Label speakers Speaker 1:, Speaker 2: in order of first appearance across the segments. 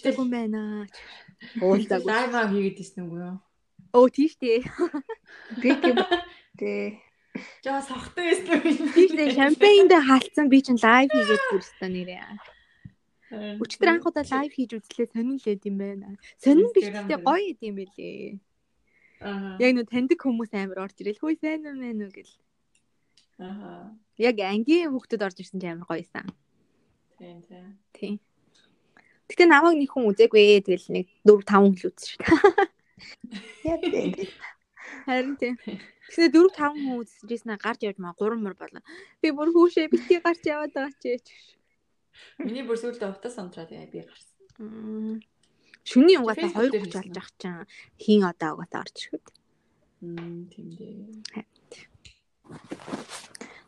Speaker 1: уулзаагүй юм байна. Уулзаагүй.
Speaker 2: лайва хийгээд ирсэн үгүй юу?
Speaker 1: Оо тийш дээ.
Speaker 3: Би тийм дээ.
Speaker 2: Жаа сохтой байсан юм.
Speaker 1: Тийш дээ. Шампейнд хаалцсан би чинь лайв хийгээд бүрстэ нэрээ. Өчтөр анх удаа лайв хийж үзлээ сонирхлээд юм байна. Сонин биш гэхдээ гоё идэм байлээ.
Speaker 2: Аа.
Speaker 1: Яг нөө таньдаг хүмүүс амар орж ирэл хөөе сайн юм байна уу гэл.
Speaker 2: Аа.
Speaker 1: Яг ангийн хүүхдүүд орж ирсэн чинь амар гоёсан.
Speaker 2: Тийм тийм.
Speaker 1: Тийм. Гэтэ намайг нэг хүн үзээгүй. Тэгэл нэг 4 5 хүн л үзсэн шүү дээ.
Speaker 3: Яг дээ.
Speaker 1: Харин тийм. Тэгснэ 4 5 хүн үзчихсэн гарч явж маа 3 мөр болоо. Би бүр хүүшээ бити гарч яваад байгаа ч.
Speaker 2: Миний бүр сүүлдээ утас онтраад яа би гарсан.
Speaker 1: Шүний
Speaker 2: Facebook
Speaker 1: 2
Speaker 2: дээр
Speaker 1: 30
Speaker 2: хийсэн
Speaker 1: болж ах чинь хийн одоо угаасаа орж ирэхэд.
Speaker 2: Мм тийм дээ.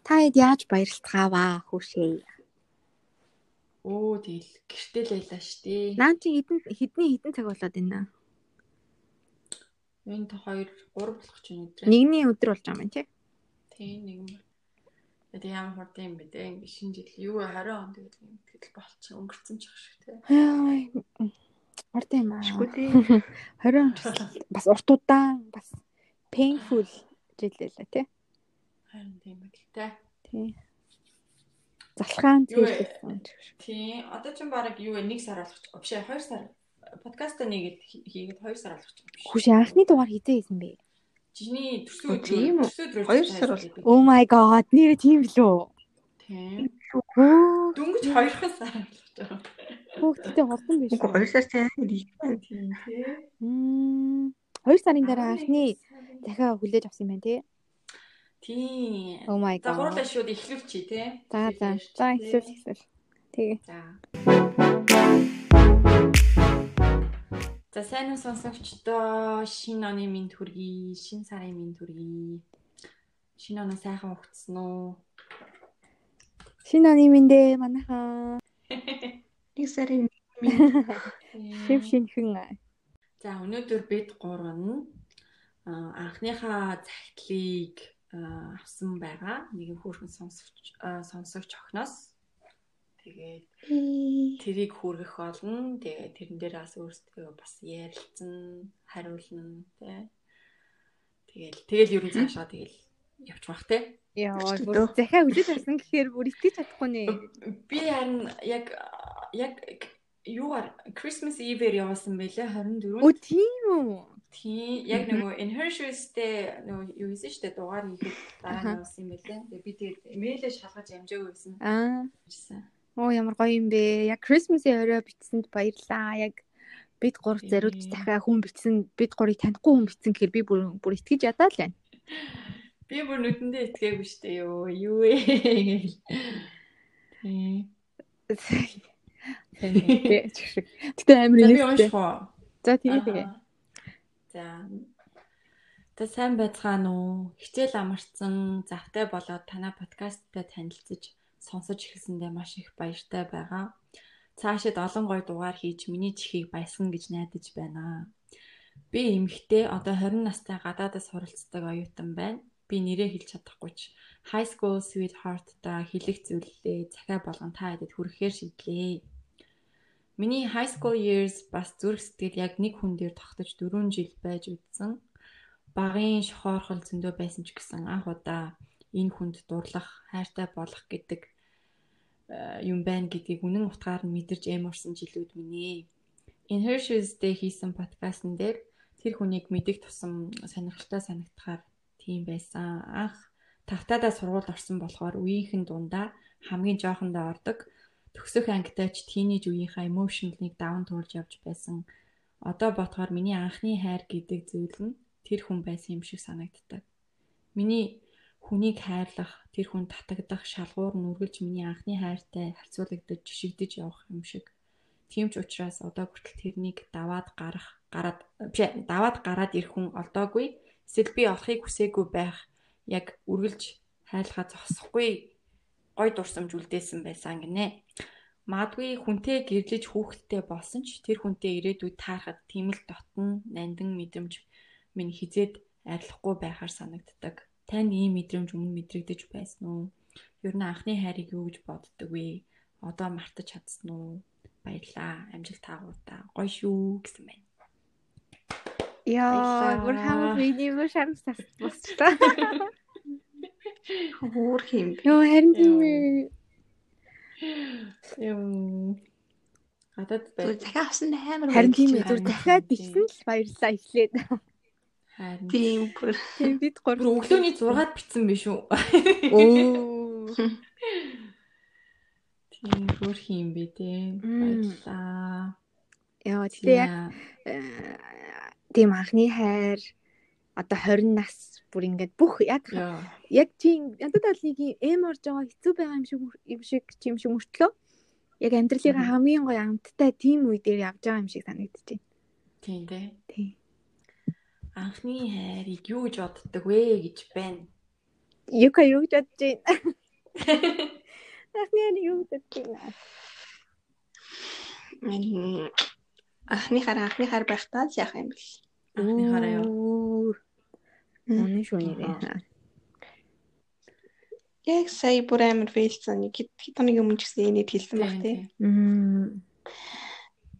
Speaker 1: Та хэд яаж баярлцгааваа хүүшээ.
Speaker 2: Оо тэгэл гэртэл байлаа штий.
Speaker 1: Наа чи хідэн хідний хідэн цаг болоод байна.
Speaker 2: Та 2 3 болох ч юм өдрөө.
Speaker 1: Нэгний өдөр болж байгаа юм тий.
Speaker 2: Тийм нэг юм. Тэгээд ямар хурдан юм бэ те ингэ шинэ жил юу 20 он тэгэл юм тэгэл болчих өнгөрцөн ч ах шиг те.
Speaker 1: Хай. Орд юм аа.
Speaker 3: Шгүй дээ.
Speaker 1: 20 он ч бас урт удаан бас painful жил лээ тий.
Speaker 2: Харин тийм байл те.
Speaker 1: Тий. Залхаан тийшсэн.
Speaker 2: Тийм. Одоо ч баг юу вэ? 1 сар болох ч. Биш 2 сар. Подкаста нэгэд хий- хийгээд 2 сар болох ч юм биш.
Speaker 1: Хүүш анхны дугаар хизээ хийсэн бэ?
Speaker 2: Чиний төсөө
Speaker 3: Оо, тийм үү?
Speaker 2: төсөө өдрөө
Speaker 3: Хоёр сар бол.
Speaker 1: Oh my god, нэр тийм лөө.
Speaker 2: Тийм. Дөнгөж 2 сар болох ч юм.
Speaker 1: хүүхдтэй хурдан биш.
Speaker 3: Үгүй хоёр сар цаа нэг.
Speaker 2: Тийм тий.
Speaker 1: Мм. 2 сарын дараа анхны дахиад хүлээж авсан юм байна тий.
Speaker 2: Тийм.
Speaker 1: Oh my
Speaker 2: За
Speaker 1: god.
Speaker 2: гурлаа шууд эхлүүлчихье тий.
Speaker 1: За за. За эсвэл эсвэл. Тэгээ.
Speaker 2: За. За сайн уу сонсогчдоо шинэ оны минь төргий, шинэ сарын минь төргий. Шинэ оноо сайхан ухцсан уу?
Speaker 1: Шинэ оны мэндэ манайхаа
Speaker 3: Нэг сарын
Speaker 1: шив шинхэн.
Speaker 2: За өнөөдөр бид гурав нь анхныхаа а, авсан байгаа. Нэгэн хөөрхөн сонсогч а, сонсогч охноос. Тэгээд тэрийг хүргэх болно. Тэгээд тэрэн дээр бас өөрсдөө бас ярилцсан, хариулна тий. Тэгэл тэгэл ерөн цаашаа тэгэл явж бах тий.
Speaker 1: Яа, бүр захиа хүлээж авсан гэхээр бүр итгэж чадахгүй нэ.
Speaker 2: Би харин яг яг юугаар Christmas Eve-ээр явуулсан байлээ 24.
Speaker 1: Өө тийм үү?
Speaker 2: Тийм яг нөгөө Inheritance-тэй нөгөө юу хийсэн шүү дээ дугаар хийхэд дараа нь явуулсан юм байлээ. Тэгээ би тэгээд имэйлээ шалгаж амжаагүй байсан.
Speaker 1: Аа. Оо ямар гоё юм бэ. Яг Christmas-ийн орой бичсэнд баярлаа. Яг бид гур
Speaker 2: Тийм.
Speaker 1: зариуд дахиад хүн бичсэн, бид гурыг танихгүй хүн бичсэн гэхээр би бүр бүр итгэж ядаа л байна.
Speaker 2: Би бүр нүдэндээ итгээгүй шүү дээ ёо. Юу вэ гээл. Тийм.
Speaker 1: Инээстэй.
Speaker 2: унших уу?
Speaker 1: За тэгээ тэгээ.
Speaker 2: За. Та сайн байцгаана уу? Хичээл амарсан, завтай болоод танай подкасттай танилцж, сонсож эхэлсэндээ маш их баяртай байгаа. Цаашид олон гой дугаар хийж миний чихийг баясгана гэж найдаж байна. Би эмэгтэй одоо 20 настай гадаадас суралцдаг оюутан байна. Би нэрээ хэлж чадахгүй ч high school sweetheart та хэлэх зүйлээ захиа болгон та хэдэд хүрэхээр шийдлээ. Миний high school years бас зүрх сэтгэл яг нэг хүн дээр тогтож 4 жил байж үдсэн. Багын шохоорхол зөндөө байсан ч гэсэн анх удаа энэ хүнд дурлах, хайртай болох гэдэг э, юм байна гэдгийг үнэн утгаар нь мэдэрч эморсон жилүүд минь ээ. Энэ Hershey's дээр хийсэн подкастн дээр тэр хүнийг мэдих тусам сонирхолтой санагдахаар тийм байсан. Анх тавтаадаа сургууль орсон болохоор үеийнхэн дундаа хамгийн жоохондоо ордог төгсөх ангитай ч тийнейж үеийнхаа emotional-ыг даван туулж явж байсан. Одоо бодохоор миний анхны хайр гэдэг зүйл нь тэр хүн байсан юм шиг санагддаг. Миний хүнийг хайрлах, тэр хүн татагдах шалгуур нь үргэлж миний анхны хайртай харьцуулагдаж жишигдэж явах юм шиг. Тийм ч учраас одоо хүртэл тэрнийг даваад гарах, гараад биш даваад гараад ирэх хүн олдоогүй. Эсвэл би олохыг хүсээгүй байх. Яг үргэлж хайрлахаа зогсохгүй гой дурсамж үлдээсэн байсан гинэ. Магадгүй хүнтэй гэрлэж хүүхэдтэй болсон ч тэр хүнтэй ирээдүйд таарахад тийм л дотн нандин мэдрэмж минь хизээд арилахгүй байхаар санагддаг. Танд ийм мэдрэмж өмнө мэдрэгдэж байсан уу? Ер нь анхны хайрыг юу гэж боддог вэ? Одоо мартаж чадсан уу? Баярлаа. Амжилт таагуудаа. Гоё шүү гэсэн байна.
Speaker 1: Яа, бүр хамаг миний бүр шармсаас босчлаа.
Speaker 3: Хөөр хим.
Speaker 1: Йоо, харин тийм ээ.
Speaker 2: Юм. Хатад
Speaker 3: Зүгээр
Speaker 2: бай.
Speaker 3: захиа авсан амар
Speaker 1: Харин тийм ээ.
Speaker 3: баярлалаа.
Speaker 1: Зүр дахиад бичсэн л баярлаа эхлээд.
Speaker 2: Харин
Speaker 3: Тийм бүр.
Speaker 1: Тийм бид
Speaker 2: бүр
Speaker 1: гур.
Speaker 2: өглөөний 6-ад битсэн биш үү?
Speaker 1: Оо.
Speaker 2: Тийм хөөх юм бэ те. Баярлаа.
Speaker 1: Яа, тэгээ яг э, тийм анхны хайр одоо 20 нас бүр ингээд бүх яг яг тийм ядад алыг эм орж байгаа хэцүү байгаа юм шиг юм шиг юм шиг мөртлөө яг амьдралынхаа хамгийн гоё амттай тийм үе дээр явж байгаа юм шиг санагдчих.
Speaker 2: Тийм те.
Speaker 1: Тийм.
Speaker 2: Анхны хайрыг юу гэж боддог вэ гэж байна.
Speaker 1: Юка юу гэж бодож байна? Анхны хайр юу гэж бодож байна?
Speaker 3: Анхны хараа анхны хар байхдаа л яах юм бэл.
Speaker 2: Анхны хараа юу?
Speaker 1: Шүү нэрээ.
Speaker 3: Яг сая бүр амар фейлсэн. Нэг хэд хоногийн өмнө ч гэсэн энэд хэлсэн баг тий.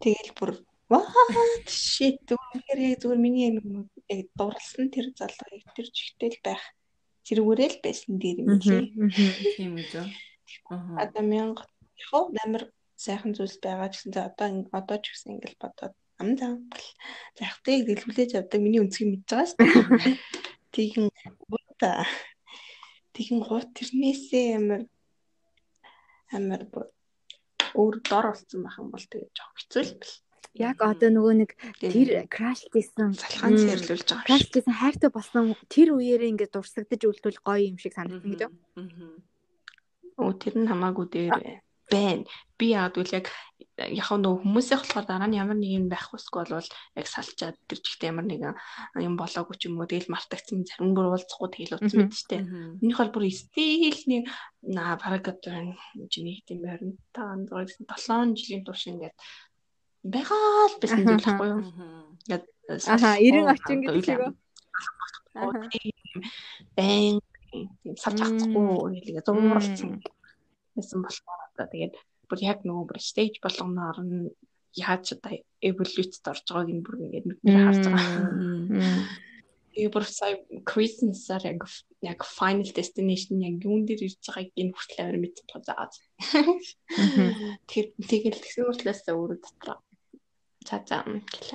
Speaker 3: Тэгэл бүр what shit зүгээр яг зүгээр миний яг нэг яг дурлсан тэр залгыг тэр жигтэл байх зэрэгээрэл байсан дээр юм лээ.
Speaker 2: Тийм үү.
Speaker 3: Одоо мянга яг амар сайхан зүйлс байгаа ч гэсэн за одоо одоо ч гэсэн ингээл бодоод ам зам захтыг дэлгүүлээж явдаг миний өнцгийг мэдж байгаа шүү дээ. Тэгин гута тэгин гут тэрнээсээ амар амар өөр дор болсон байх юм бол тэгээ жоох хэцүү л бэл.
Speaker 1: Яг одоо нөгөө нэг тэр краш хийсэн
Speaker 3: салхаан
Speaker 1: Мм.
Speaker 3: цэрлүүлж байгаа
Speaker 1: краш хийсэн хайртай болсон тэр үеэрээ ингээд дурсагдж үлдвэл гоё юм шиг санагдсан гэж.
Speaker 2: Мгм.
Speaker 3: Өө тэр нь хамаагүй дээр байна. Би яадвал яг яг нөгөө хүмүүсийн болохоор дараа нь ямар нэг юм байх усгүй бол яг салчаад тэр жигтэй ямар нэгэн юм болоогүй ч юм уу тэгэл мартагдсан зарим бүр уулзахгүй тэгэл утсан мэт штэ.
Speaker 2: Мгм.
Speaker 3: Миний хол бүр стил нэг наа бараг одоо чиний хэдийн байрны та андгаа гэсэн 7 жилийн турш ингээд байгаа л зүйл байхгүй юу? Ингээд
Speaker 1: Аха, 90 орчин гэдэг шиг
Speaker 3: байн тийм салж авахгүй хэлгээ зууралсан байсан болохоор одоо тэгээд бүр яг нөгөө бүр стейж болгоноор нь яаж одоо эволюцд орж байгааг нь бүр ингээд нүдээр харж байгаа. Тэгээ бүр сая Christmas-аар яг яг final destination яг юун дээр ирж байгааг энэ хүртэл амар мэдсэн тоо заагаад. Тэр тэгэл тэгсэн хүртлээс өөрөө дотроо. За за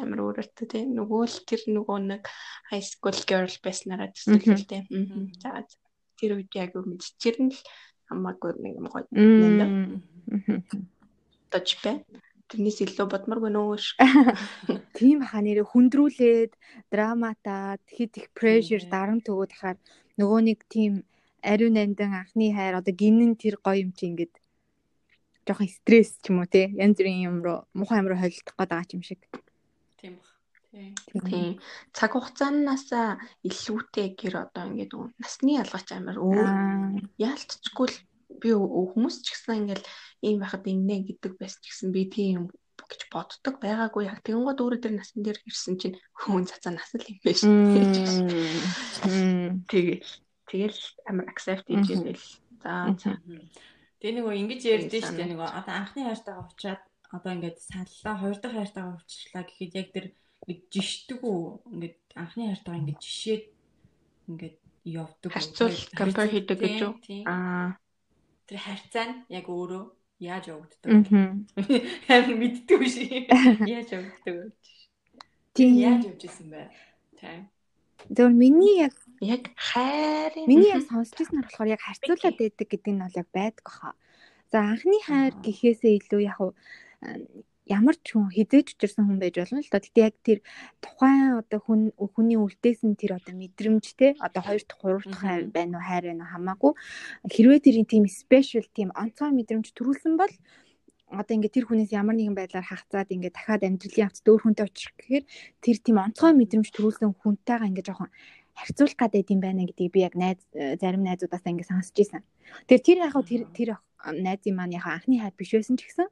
Speaker 3: амар өөрөөтэй тийм нөгөө л тэр нөгөө нэг high school girl байснараа төсөөлөлтэй. За тэр үед яг нь л хамаагүй нэг юм гоё дож бай. Тэрнээс илүү бодморгүй нөөш.
Speaker 1: Тийм хаа нэрээ хүндрүүлээд драматаад хит их прешэр дарамт өгөөд хахаар нөгөө нэг тийм ариун нандин анхны хайр одоо гинэн тэр гоё юм чи ингээд жоохон стресс ч юм уу те янз бүрийн юм руу муухай юм руу холилдох гээд байгаа юм шиг.
Speaker 2: Тийм баг. Тийм.
Speaker 3: Цаг хугацаанаас илүүтэй гэр одоо ингээд насны ялгаач амар өөр яалтчгүй л би хүмүүс ч гэсэн ингээл ийм байхад ингэнэ гэдэг байсан ч гэсэн би тийм гэж боддог байгаагүй яг тэгэнгүүт өөрөө тэр насан дээр ирсэн чинь хүн цацаа нас л юм биш. Тэгэл тэгэл амар accept
Speaker 1: Мгм.
Speaker 3: хийгээл. За за.
Speaker 2: Тэгээ нөгөө ингэж ярьж
Speaker 3: Тийм,
Speaker 2: штэ
Speaker 3: санаа.
Speaker 2: нөгөө одоо анхны хайртайгаа уучаад одоо ингээд саллаа хоёр дахь хайртайгаа уучлаа гэхэд яг тэр ингээд жишдэг үү ингээд анхны хайртайгаа ингээд жишээд ингээд явдаг үү?
Speaker 3: Харьцуул, compare хийдэг гэж үү? Аа
Speaker 2: Тэр харьцаа нь яг өөрөө яаж явагддаг. Харин мэддэг шиг яаж явагддаг вэ?
Speaker 1: Тийм.
Speaker 2: Яаж явж исэн бэ? Тийм.
Speaker 1: Зөв миний яг
Speaker 3: яг хайрын
Speaker 1: Миний яг сонсч ирснээр болохоор яг харьцуулаад байдаг гэдэг нь бол яг байдаг баха. За анхны хайр гэхээсээ илүү яг ямар ч хүн хизээж учирсан хүн байж болно л доо. Гэтэ яг тэр тухайн одоо хүн хүний үлдээсэн тэр одоо мэдрэмж те одоо хоёр дахь гурав дахь хайр байна уу хайр байна уу хамаагүй хэрвээ тэрийн тийм спешиал тийм онцгой мэдрэмж төрүүлсэн бол одоо ингээд тэр хүнээс ямар нэгэн байдлаар хахацаад ингээд дахиад амьдралын явц дөөр хүнтэй очих гэхээр тэр тийм онцгой мэдрэмж төрүүлсэн хүнтэйгээ ингээд жоохон харьцуулах гадайд юм байна гэдгийг би яг найз зарим найзуудаасаа ингээд сонсч ийсэн. Тэр тэр яг тэр тэр найзын маань яг анхны хайр биш байсан ч гэсэн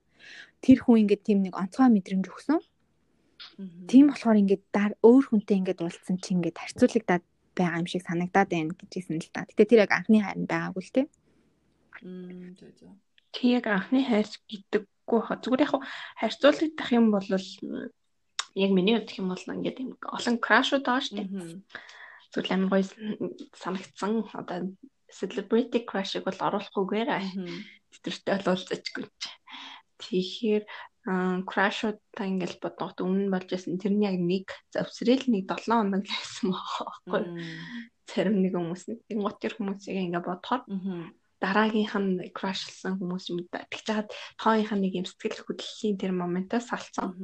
Speaker 1: тэр хүн ингээд тийм нэг онцгой мэдрэмж өгсөн. Тийм болохоор ингээд өөр хүнтэй ингээд уулзсан чи ингээд харьцуулагдаад байгаа юм шиг санагдаад байна гэж хэлсэн л та. Гэтэ тэр яг анхны хайр нь байгаагүй л тий.
Speaker 3: Тэг яг анхны хайр гэдэггүй хаа. Зүгээр яг харьцуулагдах юм бол яг миний хувьд юм бол ингээд юм олон крашууд байгаа шүү дээ. Зүгээр амар гоё санагдсан. Одоо celebrity crush-ыг бол оруулахгүйгээр тэтэртэй бол уулзачгүй. Тэгэхээр крашуудаа ингээл бодоход өмнө болж байсан тэрний яг нэг завсрэл нэг 7 хоног л байсан байхгүй. Зарим нэг хүмүүс нэг гот тэр хүмүүсийг ингээ бодохоор дараагийнх нь крашлсан хүмүүс юм да. Тэгж чад тооынх нь нэг юм сэтгэл хөдлөлийн тэр моментоос салцсан.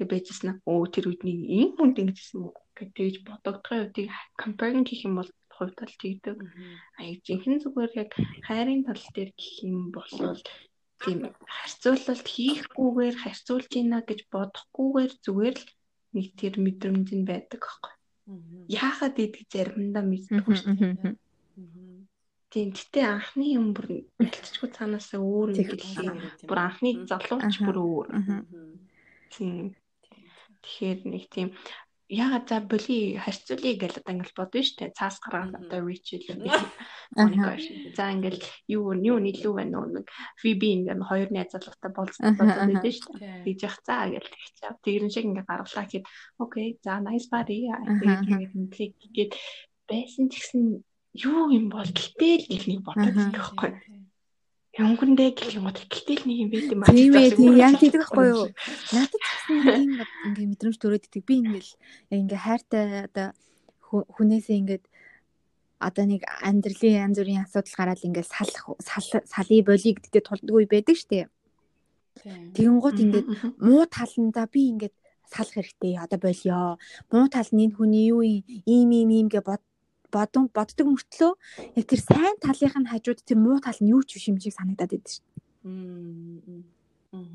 Speaker 3: Тэгээ байжсэн өө тэр үед нэг ийм хүнд ингэжсэн үү гэж бодогдохын үдийг comparing гэх юм бол хувьд л тэгдэг. Аа жинхэнэ зүгээр яг хайрын тал дээр гэх юм бол тийм харьцуулалт хийхгүйгээр харьцуулж ийна гэж бодохгүйгээр зүгээр л нэг тэр мэдрэмж нь байдаг аахгүй. Яахад идэх заримдаа мэддэггүй шүү дээ. Тийм гэтээ анхны юм бүр гэлцчихгүй цаанаасаа өөр юм гэлээ. Бүр анхны залууч бүр өөр. Тийм. Тэгэхээр нэг тийм ягаад за боли харьцуулъя гэж одоо ингээл шүү дээ. Цаас гаргаад одоо Rachel Monica за ингээл юу юу нийлүү байна уу? Нэг Phoebe ингээл хоёр найз залуутай болцсон бодоод байдаг шүү дээ. Тэгж явах. Цаа гэж тэгчих. Тэгэрэн шиг ингээ гаргалаа гэхэд окей за nice body тэгээд клик гээд байсан ч гэсэн юу юм бол гэтэл нэг нэг бодоод байгаа байхгүй Гэх юм уу гэтэл нэг юм байт юм
Speaker 1: аа. Тийм ээ тийм яг тийм байхгүй юу. Надад ч гэсэн ингээ мэдрэмж төрөөд идэг. Би ингээл яг ингээ хайртай одоо хүнээсээ ингээд одоо нэг амьдралын янз бүрийн асуудал гараад ингээд салах салий болиг гэдэг тулдгүй байдаг штэ. Тэгэн гут ингээд муу таланда би ингээд салах хэрэгтэй. Одоо болио. Муу тал нь энэ хүний юу юм ийм ийм ийм гэж бод бодон боддог мөртлөө яг тэр сайн талынх нь хажууд тэр муу тал нь юу ч биш юм шиг санагдаад байдаг дээ.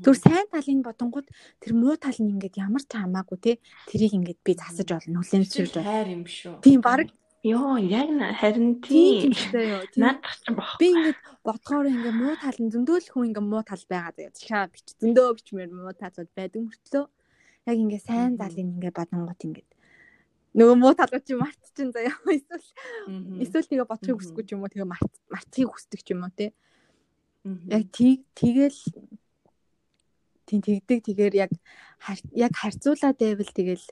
Speaker 1: Тэр сайн талын бодонгууд тэр муу тал нь ингээд ямар ч хамаагүй те тэрийг ингээд би засаж олно хүлэмжшүүлж
Speaker 2: хайр юм шүү.
Speaker 1: Тийм баг
Speaker 3: Йоо яг харин тийм
Speaker 1: надад ч бах. Би ингээд бодгоор ингээд муу тал нь зөндөөл хүн ингээд муу тал байгаа заяа. Чаа бич зөндөө бичмээр муу талууд байдаг мөртлөө яг ингээд сайн залын ингээд бодонгууд ингээд нөгөө муу талууд чи мартчихын заяа эсвэл эсвэл тэгээ бодохыг хүсэхгүй ч юм уу тэгээ март мартахыг хүсдэг ч юм уу те яг тийг тэгэл тийм тэгдэг тэгээр яг яг харьцуулаад байвал тэгэл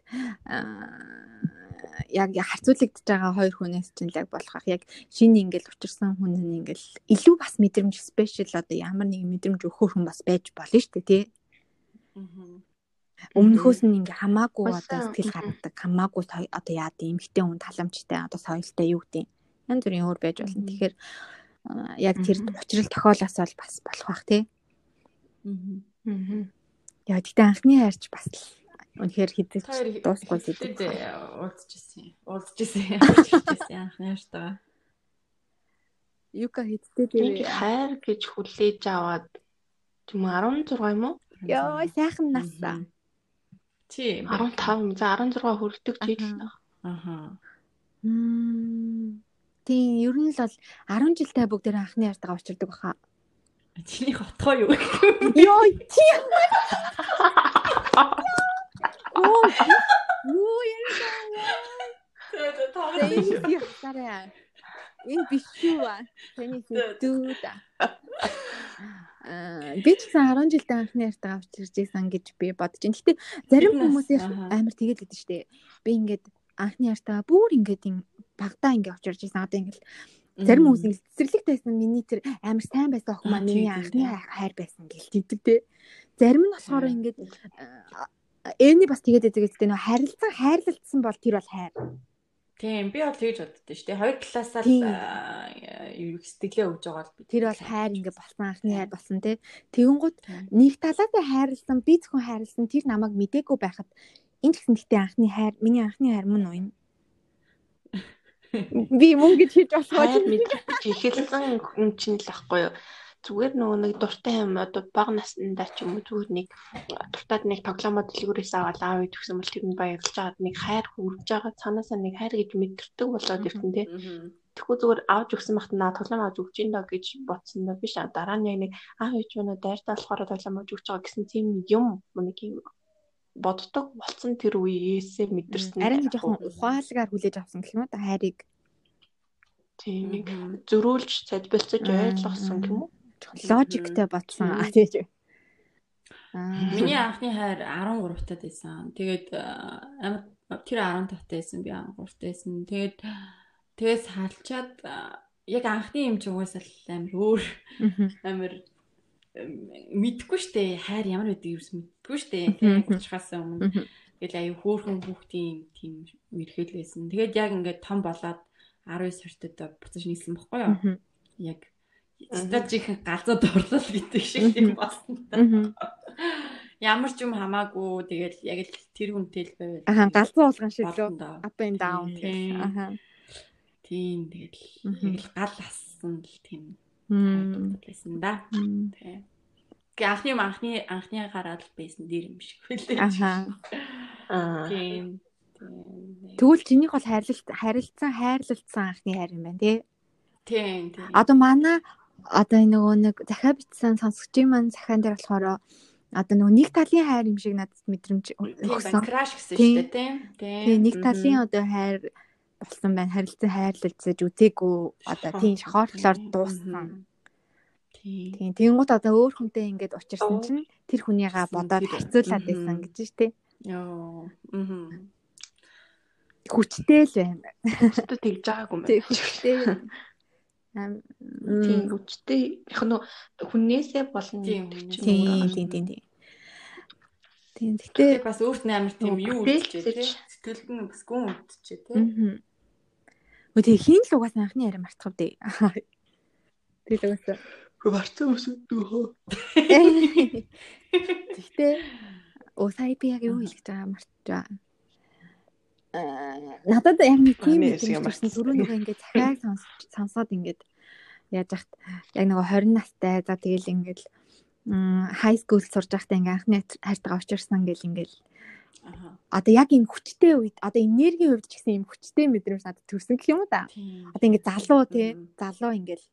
Speaker 1: яг харьцуулагдж байгаа хоёр хүнээс чинь яг болох яг шинэ ингээл учирсан хүн нь ингээл илүү бас мэдрэмж спешиал одоо ямар нэг мэдрэмж өгөх хүн бас байж болно шүү дээ тий. Аа өмнөхөөс нь ингээ хамаагүй одоо сэтгэл гаргадаг. Хамаагүй одоо яа гэм эмхтэй хүн таламжтай одоо соёлтой юу гэдэг янз бүрийн өөр байж болно. Тэгэхээр яг тэр учрал тохиолоос бол бас болох бах тий. Аа яа тэгтээ анхны хайрч бас л үнэхээр хідэж дуусгүй
Speaker 2: гэдэг уулзчихсан уулзчихсан уулзчихсан анхны хайртайгаа.
Speaker 1: Юка хидтэй тэр
Speaker 3: хайр гэж хүлээж аваад тийм 16 юм уу?
Speaker 1: Йоо сайхан насаа
Speaker 2: Тийм.
Speaker 3: 15 за 16 хүрдэг жил нөх.
Speaker 2: Аха.
Speaker 1: Мм. Тийм, ер нь л бол 10 жилтэй бүгд анхны яртагаа учирдаг баха.
Speaker 2: Чиний хотгоо юу?
Speaker 1: Йоо, тийм. Оо. Юу яриа.
Speaker 2: Тэгээ таараа.
Speaker 1: Энэ биш шүү. Таны дүү да. Аа би ч гэсэн 10 жилдээ анхны ярьтаа авч ирж байсан гэж би бодож байна. Гэтэ зарим хүмүүсийн амар тэгэл гэдэг штэ. Би ингээд анхны ярьтаа бүр ингээд багтаа ингээд авч ирж байсан. Одоо ингээд зарим хүмүүс ингээд цэцэрлэгт байсан миний тэр амар сайн байсан охин маань миний анхны хайр байсан гэл тэгдэг те. Зарим нь болохоор ингээд эний бас тэгээд байдаг гэдэг нөө харилцаа хайрлалцсан бол тэр бол хайр.
Speaker 2: Тийм би бол тэгж боддоо шүү дээ. Хоёр талаасаа л юу сэтгэлээ өгж байгаа бол би.
Speaker 1: Тэр бол хайр ингээ болсон анхны хайр болсон тий. Тэгэнгუთ нэг талаасаа хайрлсан, би зөвхөн хайрлсан тэр намайг мдээгүй байхад энэ гэсэн гэхдээ анхны хайр, миний анхны хайр мөн уу? Би мөн гэж хэлж болохоо
Speaker 3: мэдчих ихэлсэн хүн чинь л ахгүй юу? Зүгээр нөгөө нэг дуртай юм одоо бага наснда ч юм уу зүгээр нэг дуртад нэг тоглоомод дэлгүүрээс аваад аав юм бол тэр нь баярлж байгаад нэг хайр хүрж байгаа цаанаасаа нэг хайр гэж мэдэрдэг болоод ирсэн тий. Тэгэхгүй зүгээр авч өгсөн бахт наа тоглоом авч өгч ин доо гэж бодсон доо биш дараа нь яг нэг аа ээж өнөө дайртаа болохоор тоглоом авч өгч байгаа гэсэн тийм юм нэг юм боддог болсон тэр үеэсээ мэдэрсэн.
Speaker 1: Арин жоохон ухаалгаар хүлээж авсан гэх юм уу та хайрыг.
Speaker 3: Тийм зөрүүлж цадбилцаж ойлгосон юм уу?
Speaker 1: Логиктэй бодсон. Аа тийм.
Speaker 2: Миний анхны хайр 13 таад байсан. Тэгээд амар тэр 15 таад байсан би 13 таад байсан. Тэгээд тэгээс хаалчаад яг анхны юм ч угаасаа амар өөр амар мэдгүй штэ хайр ямар байдаг юм мэдгүй штэ тийм уучхаас өмнө тэгэл аюу хөөхөн хүүхдийн тийм үерхэл байсан. Тэгээд яг ингээд том болоод 19 сартад буцаж нийслэн бохгүй юу? Яг стажийн галзууд орлол гэдэг шиг юм болсон. Ямар ч юм хамаагүй тэгэл яг л тэр хүнтэй л байвал.
Speaker 1: Аха галзуу уулган шиг лөө up and down тийм. Аха.
Speaker 2: Тийм тэгэл яг л гал ассан л тийм. байсан да. Тийм. Гэ анхны анхны анхны гараад байсан дэр юм шиг байлээ.
Speaker 1: Аха.
Speaker 2: Аа. Тийм.
Speaker 1: Тэгвэл чинийх бол хайрлалт харилцсан хайрлалцсан анхны хайр юм байна тий.
Speaker 2: Тийм тийм.
Speaker 1: Одоо манай одоо нөгөө нэг захаа битсэн сонсогчийн маань захаан дээр болохоор одоо нөгөө нэг талын хайр юм шиг надад мэдрэмж
Speaker 2: өгсөн. Краш гэсэн шүү дээ тийм.
Speaker 1: Тийм нэг талын одоо хайр болсон байна. Харилцан хайрлалцаж үтээгүй одоо тийм шохоорлоор дууссан. Тийм. Тэнгууд одоо өөр хүнтэй ингээд учирсан чинь тэр хүнийгаа бодоод харьцуулаад байсан гэж штэ.
Speaker 2: Йоо. Аа.
Speaker 1: Хүчтэй л байна.
Speaker 3: Хүчтэй тэгж байгаагүй юм байна.
Speaker 1: Хүчтэй.
Speaker 3: Тийм хүчтэй яг нөө хүнээсээ болно
Speaker 1: гэдэг чинь. Тийм тийм тийм тийм. Тийм гэхдээ
Speaker 2: бас өөрт нь амар тийм юу үлдчихэ тий. Сэтгэлд нь бас гүн үлдчихэ тий.
Speaker 1: Өө тэгээ хин л угаас анхны яриа мартах вэ? Тэгэл угаасаа
Speaker 3: марцсан өсөдөө хөө.
Speaker 1: Гэхдээ оо сая би яг юу хэлэх гэж байгаа мартчихаа. Аа надад яг нэг тийм юм байсан. Түрүү нөгөө ингээд захиаг сонсоод ингээд яаж яхад яг нөгөө 20 настай за тэгэл ингээд хай скул сурж байхдаа ингээ анхны хайртайгаа очирсан гэл ингээл Одоо яг энэ хүчтэй үед одоо энергийн хувьд ч гэсэн юм хүчтэй мэдрэмж надад төрсөн гэх юм уу да. Одоо ингээ залуу тий залуу ингээл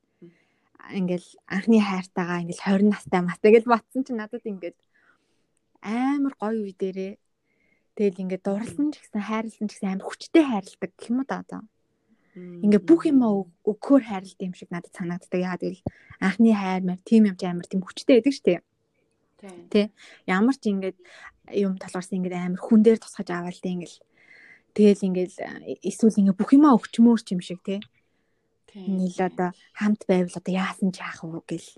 Speaker 1: ингээл анхны хайртайгаа ингээл 20 настай мастай гэж батсан чинь надад ингээд амар гоё үе дээрээ Тэгэл ингээд дурлсан ч гэсэн хайрлсан ч гэсэн амар хүчтэй хайрладаг гэх юм уу да одоо. Ингээ бүх юм өгөхөөр хайрлалт юм шиг надад санагддаг. Яагаад гэвэл анхны хайр мэр тийм юм амар тийм хүчтэй байдаг шүү дээ. Тэ. Ямар ч ингээд юм толгорсон ингээд амар хүн дээр тусгаж аваад тэ ингээл тэгэл ингээл эсвэл ингээ бүх юмаа өгчмөөр ч юм шиг тэ. Нийл одоо хамт байвал одоо яасан ч яах вэ гэл.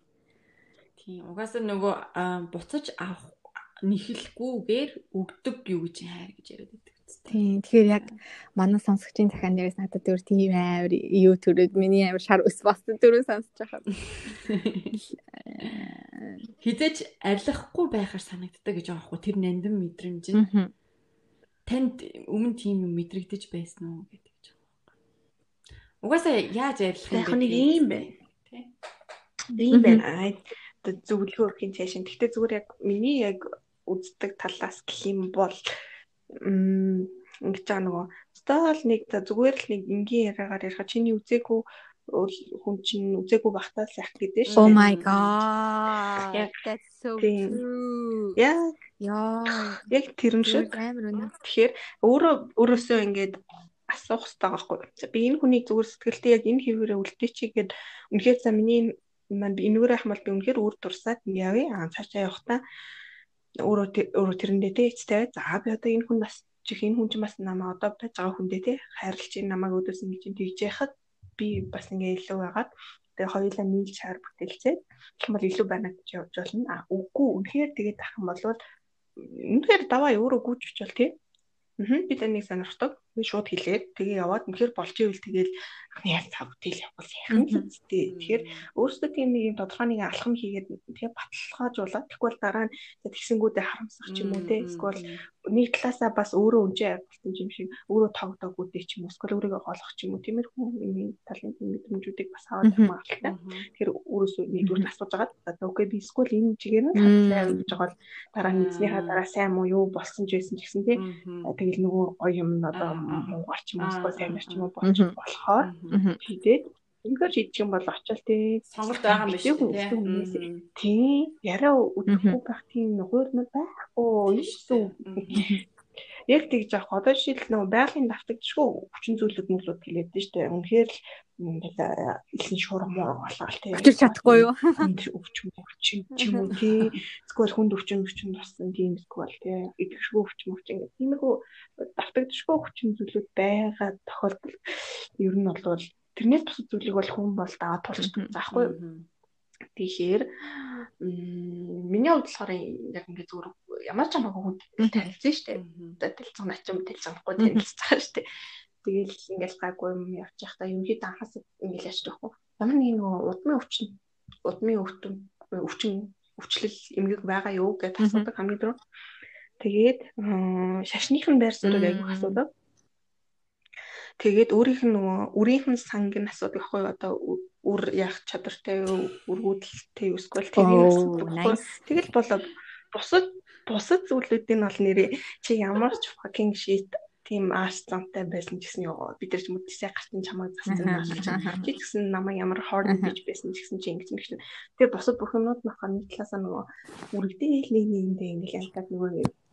Speaker 2: Тийм. Угаасаа нөгөө буцаж авах нэхэлгүйгээр өгдөг юу гэж хайр гэж яриад байдаг үстэй.
Speaker 1: Тийм. Тэгэхээр яг манай сонсогчийн дахиан дээрээс надад өөр тийм амар юу төрөөд миний амар шар ус болсон төрөө сонсож байгаа.
Speaker 2: Хизээч арилгахгүй байхаар санагддаг гэж байгаа хгүй тэр нандин мэдрэмж нь. Танд өмнө тийм юм мэдрэгдэж байсан уу гэдэг ч байгаа. Угаасаа яаж арилгах
Speaker 3: юм бэ? Яг нэг юм байна. Тийм. Ийм байна. Зөвлөгөө өгөх цаашин. Гэхдээ зүгээр яг миний яг үздэг талаас гэх юм бол ингэж байгаа нөгөө стол нэг зүгээр л нэг энгийн яриагаар ярих чиний үзээгүй хүн чинь үзээгүй багтаа сайх гэдэг шүү.
Speaker 1: Oh my god. Яг that's so true.
Speaker 3: Яа. Яа. Яг тэрэн шиг. Тэгэхээр өөрөө өөрөөсөө ингээд асуух хэрэгтэй байхгүй. Би энэ хүнийг зүгээр сэтгэлдээ яг энэ хэвээрээ үлдээч гээд үнэхээр за миний маань би энүүрээ хамбал би үнэхээр үр дурсаад явъя. Аа цаашаа явахдаа өөрөө өөрөө тэрэндээ тэ эцтэй за би одоо энэ хүн бас чих энэ хүн чинь бас намаа одоо байж байгаа хүндээ тэ хайрлж ин намайг өдөөс ингэж тэгж яхад би бас ингээ илүү байгаад тэгээ хоёулаа нийлж шаар бүтээлцээд гэх юм бол илүү байна гэж явж болно. А үгүй үнэхээр тэгээд ах юм бол үнэхээр даваа өөрөө гүйж очвол тий Аа би таныг сонирхдаг. Би шууд хэлээд тэгээ яваад үнэхээр болж ивэл тэгээл анхны ял цав тэл явбал сайхан л үстэй. Тэгэхээр өөрөөсөө тийм нэг юм тодорхой нэг алхам хийгээд тэгээ баталгаажуулаад тэгвэл дараа нь тэгсэнгүүдээ харамсах ч юм уу те. Эсвэл нэг талаасаа бас өөрөө өнжөө авалтын юм шиг өөрөө тогтоогүйтэй ч юм уу эсвэл өөрийгөө олох ч юм уу. Тиймэрхүү юм талын мэдрэмжүүдийг бас аваад хамгаалтай. Тэгэхээр өөрөөсөө нэгдүгээр асууж агаад одоо окей би эсвэл энэ чигээр нь хандлаа гэж байгаа л дараа нь эзнийхаа дараа сайн муу юу болсон ч байсан гэсэн те. Тэгэл нөгөө юм одоо муугар ч юм уу эсвэл амир ч юм уу болж болохоор тэгээд Үнэхээр шийдчих юм бол очил тий.
Speaker 2: Сонголт байгаа юм биш
Speaker 3: үү? Тий. Яраа өдөхгүй байх тийм нөхөр нь байхгүй. Юу яг тэгж яах одоо жишээл нөгөө байгалийн давтагдчихгүй хүчин зүйлүүд мөлүүд хэлээд нь штэ. Үнэхээр л илэн шуурм болохоор тий.
Speaker 1: Өчр чадахгүй юу?
Speaker 3: Өвчин өвчин ч юм уу тий. Эсвэл хүнд өвчин өвчин болсон тийм эсвэл тий. Идэвхшгүй өвчин өвчин гэх тиймэрхүү давтагдчихгүй хүчин зүйлүүд байгаа тохиолдол ер нь бол тэрнээс бусад зүйлийг бол хүн бол даваад тулчдаг заахгүй Тэгэхээр миний хувьд болохоор яг ингээ зүгээр ямар ч хамаагүй хүн танилцсан шүү дээ. Одоо танилцсан начин танилцсангүй танилцсан шүү дээ. Тэгэл ингээл гайгүй юм явж явахдаа юм хэд анхаас ингээл яж тахгүй. Ямар нэг нөгөө удмын өвчин удмын өвчин өвчин өвчлөл эмгэг байгаа юу гэж асуудаг хамгийн түрүү. Тэгээд шашных нь байрсан үг айгүйх асуудаг. Тэгээд өөрийнх нь нөгөө үрийнх нь санг нь асуудаг аахгүй одоо үр яах чадвартай юу эсвэл тэрийг асуудаг. Тэгэл болоод бусад бусад зүйлүүдийн бол нэрээ чи ямар ч fucking shit тийм арт замтай байсан гэсэн ёо бид нар ч мэдээсээ гартын чамайг зассан байна. Чи гэсэн намайг ямар hard гэж байсан гэсэн чи ингэж ингэж. Тэгээ бусад бүхнүүд нь хаа нэг талаасаа нөгөө үргэлдээл нэг нэгэндээ ингээл амтаад нөгөө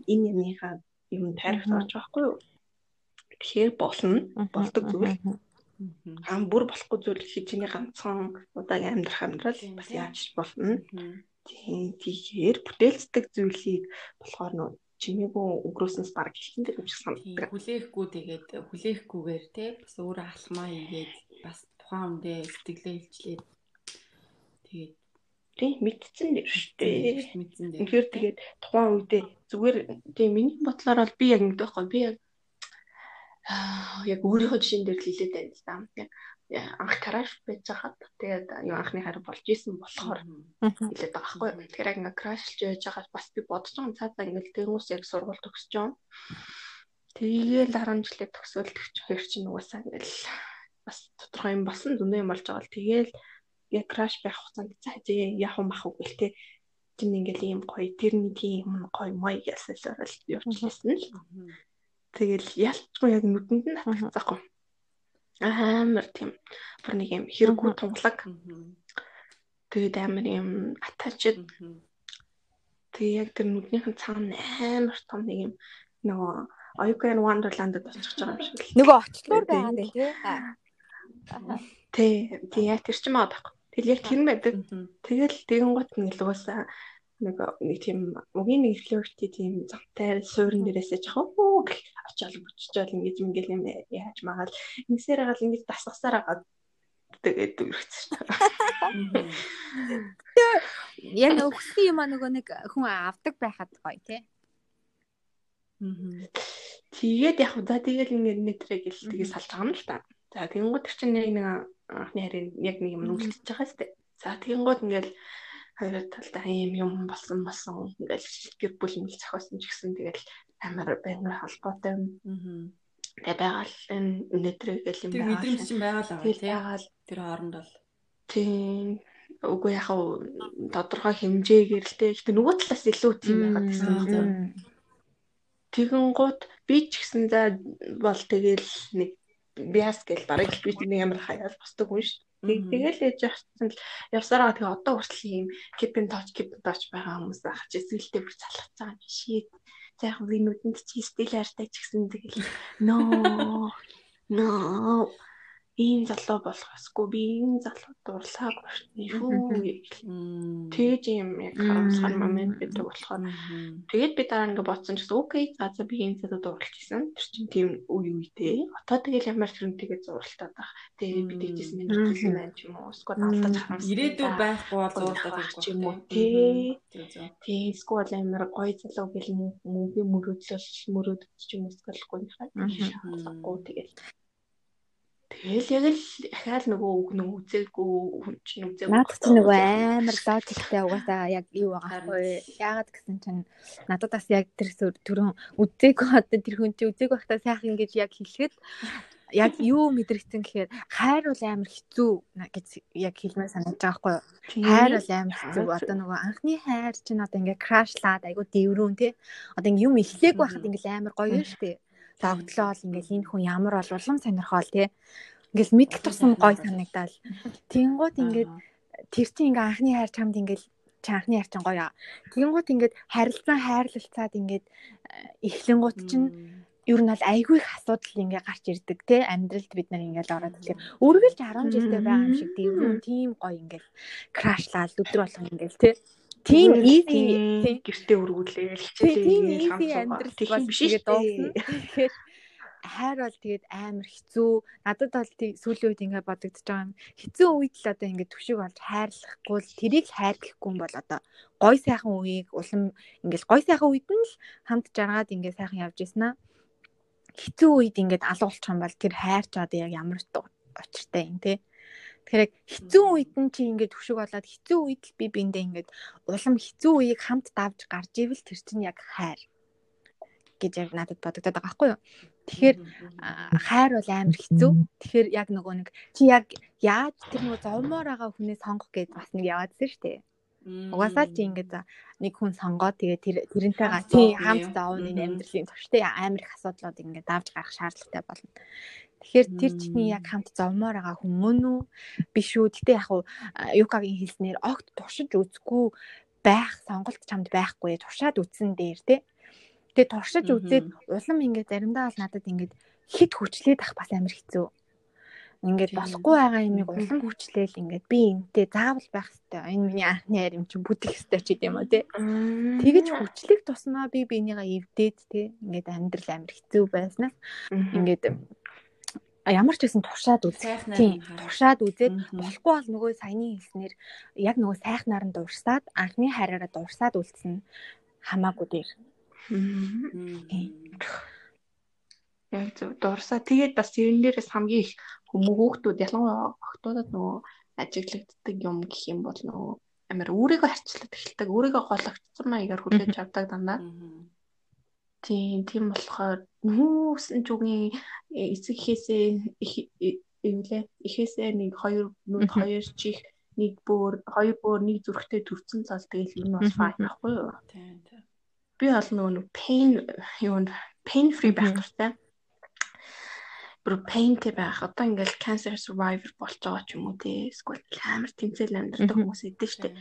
Speaker 3: энэ юмныхаа юм тарихт орж байгаа хгүй юу? Тэгэхээр болно. Болдог зүйл. Хам бүр болохгүй зүйл хичээний ганцхан удаагийн амьдрах амьдрал бас яаж болно. Тэгэхээр бүтээлцдэг зүйлийг болохоор нөө чимээгүй өнгөрөөснөөс баг хэлсэн дээр юм шиг санагддаг.
Speaker 2: Хүлээхгүй тэгээд хүлээхгүйгээр те бас өөрөө алхмаа хийгээд бас тухайн үндэ сэтгэлээ илчлээд тэгээд
Speaker 3: тий мэдсэн дээр шүү дээ. Мэдсэн дээр. Тэгэхээр тэгээд тухайн үедээ зүгээр тий миний бодлоор бол би яг ингэдэг байхгүй би яг яг өөрийнхөө жишээн дээр л хэлээд байна л да. Яг анх краш байж хаад тэгээд юу анхны харин болж исэн болохоор хэлээд байгаа байхгүй. Тэгэхээр яг ингээ крашлж байж байгаа бас би бодож байгаа цаадаа ингээл тэнгуус яг сургууль төгсөж байгаа. Тэгээд дараа нь жилээ төгсөөл төгчхөр чинь угаасаа ингээл бас тодорхой юм болсон зөндөө юм болж байгаа л тэгээл яг краш байх хугацаанд за зээ яах юм ах үгүй л те чинь ингээл ийм гоё тэрний тийм гоё мой гэсэн л явчихсан л Тэгэл ялчгүй яг нүдэнд нь татчихсан. Амар тийм бүр нэг юм хэрэггүй тунгалаг. Тэгээд амар юм атачид. Тэгээ яг тэр нүднийх нь цаана амар том нэг юм нөгөө Oigan Wonderland-д очих байгаа юм шиг л.
Speaker 1: Нөгөө очлоор байгаа дээ тий.
Speaker 3: Тий, тий яг тэр ч юм аа байхгүй. Тэгэл яг тэр нь байдаг. Тэгэл тэгэн гот нэг л угаасаа нэг нэг тийм угийн нэг флёрти тийм замтай суурин дээрээсээ жахуу очиол бүччихэл ингэж ингээл юм яаж магаал ингэсээр гал ингэж дасгасаар агаад тэгээд үргэцсэн.
Speaker 1: Яг өгсөн юм аа нөгөө нэг хүн авдаг байхад гоё тий.
Speaker 3: Тэгээд яг удаа тэгэл ингэ нэтрээ гэл тэгээд салж байгаа юм л та. За тэгэнгүүт чинь нэг нэг анхны харин яг нэг юм нүгэлтэж байгаа сте. За тэгэнгүүт ингээл хоёр талдаа ийм юм болсон болсон ингээл гэр бүл ингээл зохиосон ч гэсэн тэгэл амар байнгын холбоотой юм. Тэгээ байгаал энэ өнөөдрөө гэл юм
Speaker 2: байгаа. Тэр мэдрэмж чинь байгаал аа тий. Байгаал тэр хооронд бол
Speaker 3: тийм үгүй яг тодорхой хэмжээгээр л. Гэтэ нөгөө талаас илүү тийм байгаад гэсэн. Тэгэн гут би ч гэсэн за бол тэгэл нэг биас гэл барыг би нэг амар хаяал босдог хүн шүү Тэгэл ээж явсан л явсараа тэгээ одоо хүртэл ийм кипин точ кипин точ байгаа хүмүүс байх чи эсвэлтэй бүр залхаж байгаа юм шийд. За яг винүүдэнд чи стил хайртай ч гэсэн тэгэл ноо ноо ийм залуу болох ёсгүй би ийм залуу дурлаагүй шүү тэгж юм яг харамсгал момент гэдэг болохоор тэгээд би дараа ингээ бодсон ч гэсэн окей за за би ийм залуу дурлж исэн тэр чинь тийм үе үедээ одоо тэгэл ямар тэрнтэйгээ зурлалтаад байх. Тэгээд би тэгжсэн юм хэлсэн байх ч юм уу? Эсвэл алдаж харамссан
Speaker 2: ирээдүй байхгүй бол зурлаад
Speaker 3: ч юм уу? тий. Тий эсвэл амар гоё залуу гэл мөнгө мөрөөдлөл мөрөөдөж ч юм уу? Эсвэл гоё хаа тэгэл Тэгэл яг л ахаал нөгөө нэг үзээгүй хүн чинь үзээгүй.
Speaker 1: Надад ч нөгөө амар логиктэй угаасаа яг юу байгаа хгүй. Яагаад гэсэн чинь надад бас яг тэр түрүүн үзээгүй одоо тэр хүн чинь үзээгүй байхдаа сайхан ингэж яг хэлэхэд яг юу мэдрэгцэн гэхээр хайр бол амар хэцүү гэж яг хэлмээр санагдаж байгаа хгүй юу. Хайр бол амар хэцүү. Одоо нөгөө анхны хайр чинь одоо ингээ крашлаад айгу дэврүүн тий. Одоо ингээ юм эхлэегүй байхад ингээ амар гоё шүү дээ Өглөө бол ингээл энэ хүн ямар бол улам сонирхол тий. Ингээл мэдэх тусам гой санагдал. Тэнгууд ингээд тэр чинь ингээ анхны хайр чамд ингээл чанхны хайр чинь гоё. Тэнгууд ингээд харилцан хайрлалцаад ингээд эхлэнгууд чинь ер нь бол айгүй их асуудал ингээ гарч ирдэг те амьдралд бид нар ингээл ороод тэгэхээр үргэлж 10 жилдээ байгаа юм шиг дэврүүн тийм гоё ингээл крашлаад өдөр болгон ингээл те тийм easy
Speaker 3: гэртээ өргүүлээл
Speaker 1: хичээлээ ингээл амьдрал бас биш шүү дээ тэгэхээр хайр бол тэгээд амар хэцүү. Надад бол сүүлийн үед ингээд бодогдож байгаа юм. Хэцүү үед л одоо ингээд түшиг болж хайрлахгүй л тэрийг л хайр гэхгүй юм бол одоо гой сайхан үеийг улам ингээд гой сайхан үед нь л хамт жаргаад ингээд сайхан явж ийснаа хэцүү үед ингээд алга болчих юм бол тэр хайр ч одоо яг ямар учиртай юм те. Тэгэхээр хэцүү үед нь чи ингээд хөшиг болоод хэцүү үед л би биэндээ ингээд улам хэцүү үеийг хамт давж гарч ивэл тэр чинь яг хайр гэж яг надад бодогдоод байгаа байхгүй юу. Тэгэхээр хайр бол амар хэцүү. Тэгэхээр яг нөгөө нэг чи яг яаж тэр нөгөө зовмоор байгаа хүнээ сонгох гэж бас нэг яваадсэн шүү дээ. Угаасаа чи ингээд нэг хүн сонгоод тэгээ тэр тэрнтэйгээ тий хамт заавны амьдралын төвштэй амар их асуудлууд ингээд давж гарах шаардлагатай болно. Тэгэхээр тэр чиний яг хамт зовмоор байгаа хүн мөн үү? Биш үү? Гэтэ яг уу Юкагийн хэлснээр огт туршиж үзэхгүй байх сонголт чамд байхгүй. Туршаад үзсэн дээр тий. Тэгээ туршиж үзээд улам ингээд заримдаа бол надад ингээд хит хүчлээд ах бас амар хэцүү ингээд болохгүй байгаа юмыг улам хүчлээл ингээд би энтэй заавал байх хэвээр энэ миний анхны хайр юм чинь бүдэх хэвээр ч гэдэм үү те тэгэж хүчлэх тусмаа би бинийгаа эвдээд те ингээд амьдрал амар хэцүү байснаас ингээд ямар ч байсан туршаад үзэх тийм туршаад үзээд болохгүй бол нөгөө саяны хэлснээр яг нөгөө сайхнаар нь дуурсаад анхны хайраараа дуурсаад үлдсэн хамаагүй дээр.
Speaker 3: Яг зөв дуурсаа тэгээд бас тэрэн дээрээс хамгийн их хүмүүс хүүхдүүд ялангуяа охтуудад нөгөө ажиглагддаг юм гэх юм бол нөгөө амар өөрийгөө харьцуулаад эхэлдэг өөрийгөө гологдсон маягаар хүлээж авдаг дандаа тийм тийм болохоор нүүсэн чугийн эцэг ихээсээ юу лээ ихээсээ нэг хоёр нүд хоёр чих нэг бүр хоёр бүр нэг зүрхтэй төрцөн цал тэгэл энэ бол файн ахгүй юу? Тийм тийм би бол нөгөө pain юу pain free байх хэрэгтэй бүр painтэй байх. Одоо ингээл cancer survivor болж байгаа ч юм уу те. Эсвэл амар тэмцэл амьдардаг хүмүүс идэв штэ.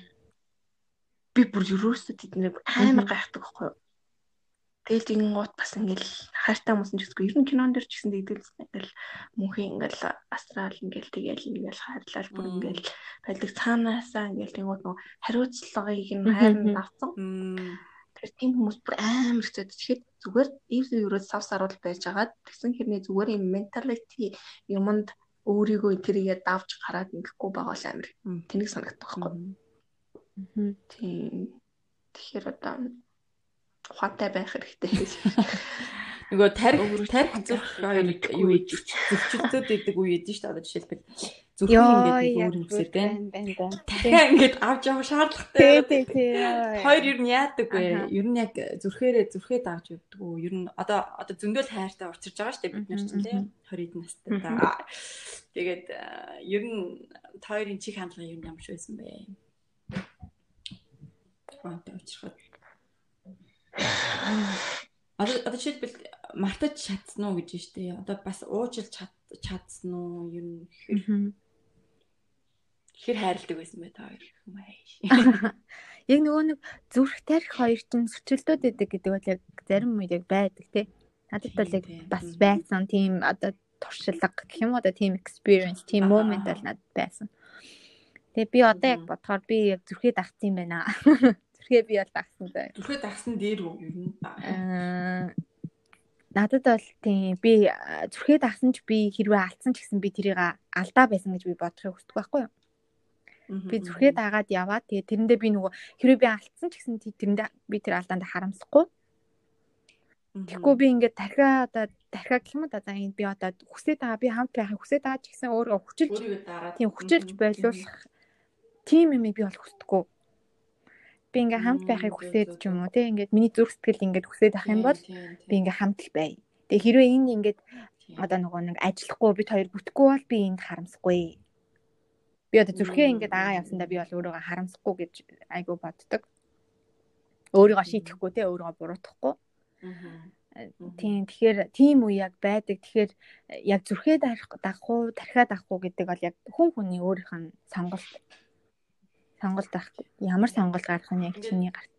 Speaker 3: Би бүр ерөөсөө тэднийг амар гайхдаг байхгүй юу? Тэгэл тийм гот бас ингээл хайртай хүмүүс ч гэсэн ер нь кинон дэр ч гэсэн дэгдэлсэн ингээл мөнхийн ингээл астрал ингээл тэгэл ингээл хайрлал бүр ингээл байдаг. Цаанаасаа ингээл тэнгууд нөгөө хариуцлагыг нь хайр нь авсан. Тэр тийм хүмүүс бүр амар хэцүү. Тэгэхээр зүгээр easy ерөөс сав саруул байж агаад тэгсэн хэрнээ зүгээр юм mentality юмд өөрийгөө тэрийгээ давж гараад ингэхгүй байгаа л амар тэнэг санагдах байхгүй. Тийм. Тэгэхээр одоо ухаантай байх хэрэгтэй.
Speaker 2: Нөгөө тарих тарих зүрх хоёр юу гэж зөрчилдөд идэг үе идэв шүү дээ. Жишээлбэл зөвхөн ингээд өөр юмсээр байна. Дахиад ингээд авч явах шаардлагатай.
Speaker 1: Тий, тий.
Speaker 2: Хоёр ер нь яадаг вэ? Ер нь яг зүрхээрээ зүрхээ давж явдаг уу? Ер нь одоо одоо зөндөл хайртай учирч байгаа шүү дээ бид нар ч тийм 20 эд настай та. Тэгээд ер нь хоёрын чих хандлага ер нь ямар ч байсан бэ? Онтой учрахад Одоо одоо жишээлбэл мартаж чадсан уу гэж байна шүү дээ. Одоо бас уучлж чадсан уу ер нь гэхээр хэр хайрладаг байсан бэ та хоёр юм аа.
Speaker 1: Яг нөгөө нэг зүрх тарих хоёр чинь зөрчилдөд байдаг гэдэг бол яг зарим үед яг байдаг тий. Надад бол яг бас байсан тийм одоо туршлага гэх юм уу одоо тийм experience, тийм moment бол надад байсан. Тэгээ би одоо яг бодохоор би яг зүрхээ дагцсан юм байна. Зүрхээ би бол дагсан бай.
Speaker 2: Зүрхээ дагсан дээр үү ер нь.
Speaker 1: Аа надад бол тийм би зүрхээ дагсан ч би хэрвээ алдсан ч гэсэн би тэрийг алдаа байсан гэж би бодохыг хүсдэг байхгүй юу? Би зүрхээ дагаад яваад тэгээ тэрэндээ би нөгөө хэрвээ би алдсан ч гэсэн тэрэндээ би тэр алдаанд харамсахгүй. Тэгэхгүй би ингээд тархиа одоо тархиа гэх юм да за энэ би одоо хүсээд байгаа би хамт байхыг хүсээд байгаа ч гэсэн өөрөө хүчилж тийм хүчилж байлуулах тийм юм би бол хүсдэггүй. Би ингээ хамт байхыг хүсээд ч юм уу те ингээд миний зүрх сэтгэл ингээд хүсээд ах юм бол би ингээ хамт л бай. Тэгээ хэрвээ энэ ингээд одоо нөгөө нэг ажиллахгүй бид хоёр бүтэхгүй бол би энд харамсахгүй би одоо зүрхээ ингээд агаа явсандаа би бол өөрийгөө харамсахгүй гэж айгу боддог. Өөрийгөө шийтгэхгүй те өөрийгөө буруутгахгүй. Тийм тэгэхээр тийм үе яг байдаг. Тэгэхээр яг зүрхээ дагах уу, тархиад авах уу гэдэг бол яг хүн хүний өөрийнх нь сонголт. Сонголт байхгүй. Ямар сонголт гарах нь яг чиний гарт.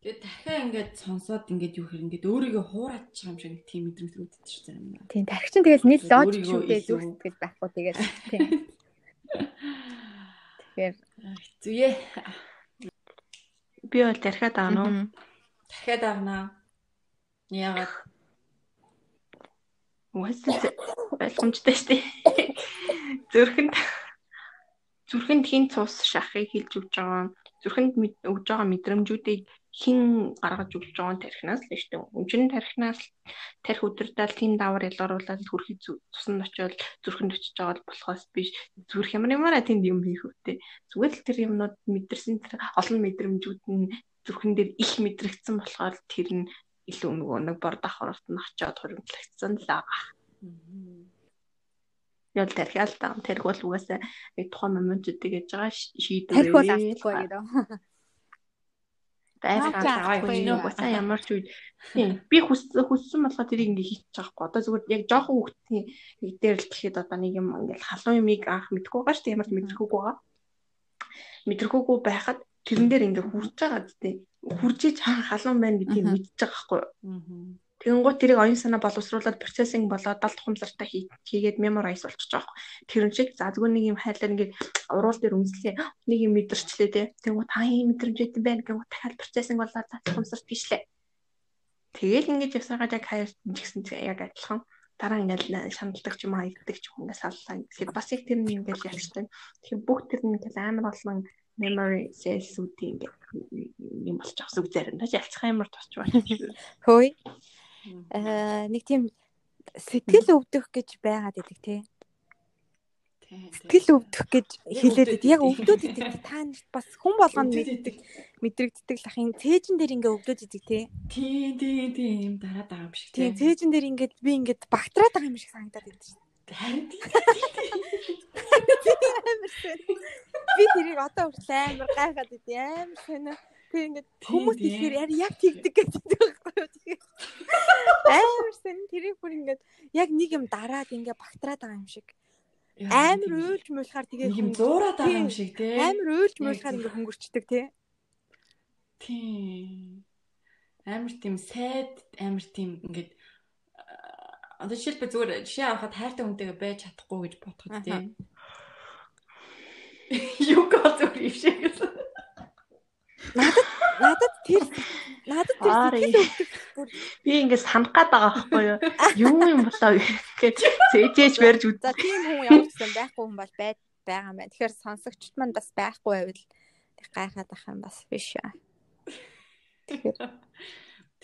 Speaker 2: Тэгээд дахиад ингээд сонсоод ингээд юу хэр ингээд өөрийгөө хуураад чбайгаа юм шиг нэг тийм мэдрэмж үүдэж чинь юм.
Speaker 1: Тийм тархи чинь тэгэл нийл логик шүү дээ зүрх сэтгэл байхгүй тэгээд тийм. Тэгэхээр
Speaker 2: зүе.
Speaker 3: Би бол тархиад аавна уу?
Speaker 2: Дахиад аавнаа. Яагаад?
Speaker 3: Уусаа ойлгомжтой шүү дээ. Зүрхэнд зүрхэнд хин цус шахахыг хэлж өгч байгаа. Зүрхэнд өгж байгаа мэдрэмжүүдийг хин гаргаж өгч байгаа тархинаас л шүү дээ. Үндсэн тархинаас тархи өдөртөл тийм давар ялгаруулаад хөрхий цуснд очиод зүрхэнд очиж байгаа болохоос биш. Зүрх ямар ямаараа тэнд юм хийх үгтэй. Зүгээр л тэр юмнууд мэдэрсэн тэр олон мэдрэмжүүд нь зүрхэн дээр их мэдрэгдсэн болохоор тэр нь илүү нөгөө нэг бор давхарт нь очиод хуримтлагдсан л байгаа. Ял тархиал таа тэрг бол угаасаа яг тухайн моментуудыг яаж байгаа шийдвэр.
Speaker 1: Тархи бол авахгүй гэдэг
Speaker 3: дайраад авахгүй нөө. уусаа ямар ч үед би хүссэн болохоор тэрийг ингээ хийчих чадахгүй одоо зүгээр яг жоохон хүүхдийн дээр л тэгэхэд одоо нэг юм ингээл халуун юмыг анх мэдгүй байгаа шүү дээ ямар ч мэдрэхүүгүй байгаа. Мэдрэхүүгүй байхад тэрэн дээр ингээ хурж байгаа гэдэг хурж иж халуун байна гэдгийг мэдчихэж байгаа байхгүй юу Тэгэнгүүт тэрийг оюун санаа боловсруулад процессинг болоод далд тухамсартай хийгээд memorize болчих жоох. Тэр шиг за зүгээр нэг юм хайлаар ингээд уруул дээр үнслэе. Нэг юм мэдэрчлээ те. Тэгэнгүүт та юм мэдрэмжтэй байна гэнгүүт дахиад процессинг болоод за тухамсарт хийшлээ. Тэгэл ингээд ясаагаад яг хайр гэсэн яг адилхан дараа ингээд шаналдаг ч юм аа ирдэг ч юм ингээд саллаа. Тэгэхээр бас яг тэр нь ингээд ярьждаг. Тэгэхээр бүх тэр нь ингээд амар олон memory cells үүд ингээд юм болж байгаа зүг заримдаа ялцхаа юмар тосч байна.
Speaker 1: Хөөе. Аа нэг тийм сэтгэл өвдөх гэж байгаад идэг тий. Сэтгэл өвдөх гэж хэлээд идэг. Яг өвдөд идэг. Та нарт бас хүн болгонд мэддэг мэдрэгддэг л ахын цээжин дээр ингээ өвдөд идэг тий.
Speaker 2: Тий, тий, тий юм дараад байгаа юм шиг
Speaker 1: тий. Цээжин дээр ингээ би ингээ багтраад байгаа юм шиг санагдаад идэг шин.
Speaker 2: Харин
Speaker 1: би тэрийг одоо хүртэл амар гайхаад идэв. Амар сонио Тэг ингээд хүмүүс ихээр яг тэгдэг гэдэг байхгүй юу. Тэгээд амар сэн тэрийг бүр ингээд яг нэг юм дараад ингээд багтраад байгаа юм шиг. Амар уйлж муулахаар тэгээд
Speaker 2: юм зуураад байгаа юм шиг тий.
Speaker 1: Амар уйлж муулахаар ингээд хөнгөрчдөг тий.
Speaker 2: Тий. Амар тийм сайд амар тийм ингээд одоо жишээлбэл зүгээр жишээ авахад хайртай хүнтэйгээ байж чадахгүй гэж бодоход тий. Юу зүгээр юм шиг гэсэн.
Speaker 1: Надад надад тэр надад тэр сэтгэл өвдөх
Speaker 3: би ингэ санах гад байгаа байхгүй юу? Юу юм болоо гэж зээжээж барьж үз.
Speaker 1: За тийм хүн ямар ч гэсэн байхгүй хүн бол байд байгаа юм байна. Тэгэхээр сонсогчд манд бас байхгүй байвал гайхаад ах юм бас биш аа.
Speaker 2: Тэгэхээр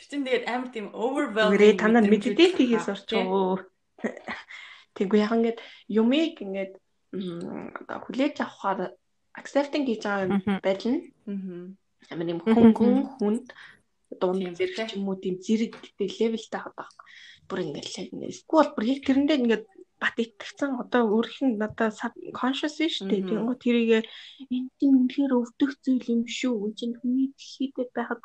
Speaker 2: Тэр чинь тэгээд амар тийм overwhelming.
Speaker 3: Гэрээ танаа медитейтэйгээс орчихоо. Тэгвэл яг ингээд юмыг ингээд одоо хүлээж авахаар accepting гэж байгаа байдал нь. Аа амар юм хөнгөн хүнд дунд зэрэг юм уу тийм зэрэгтэй левелтэй байгаа. Бүр ингээл эсвэл бүр яг тэрэндээ ингээд бат итгэцэн одоо өөрөх нь одоо conscious шүү дээ. Тэнгүү тэрийг энэ тийм үнэхээр өвдөх зүйл юм шүү. Энд чинь хүний дэлхийдээ байхад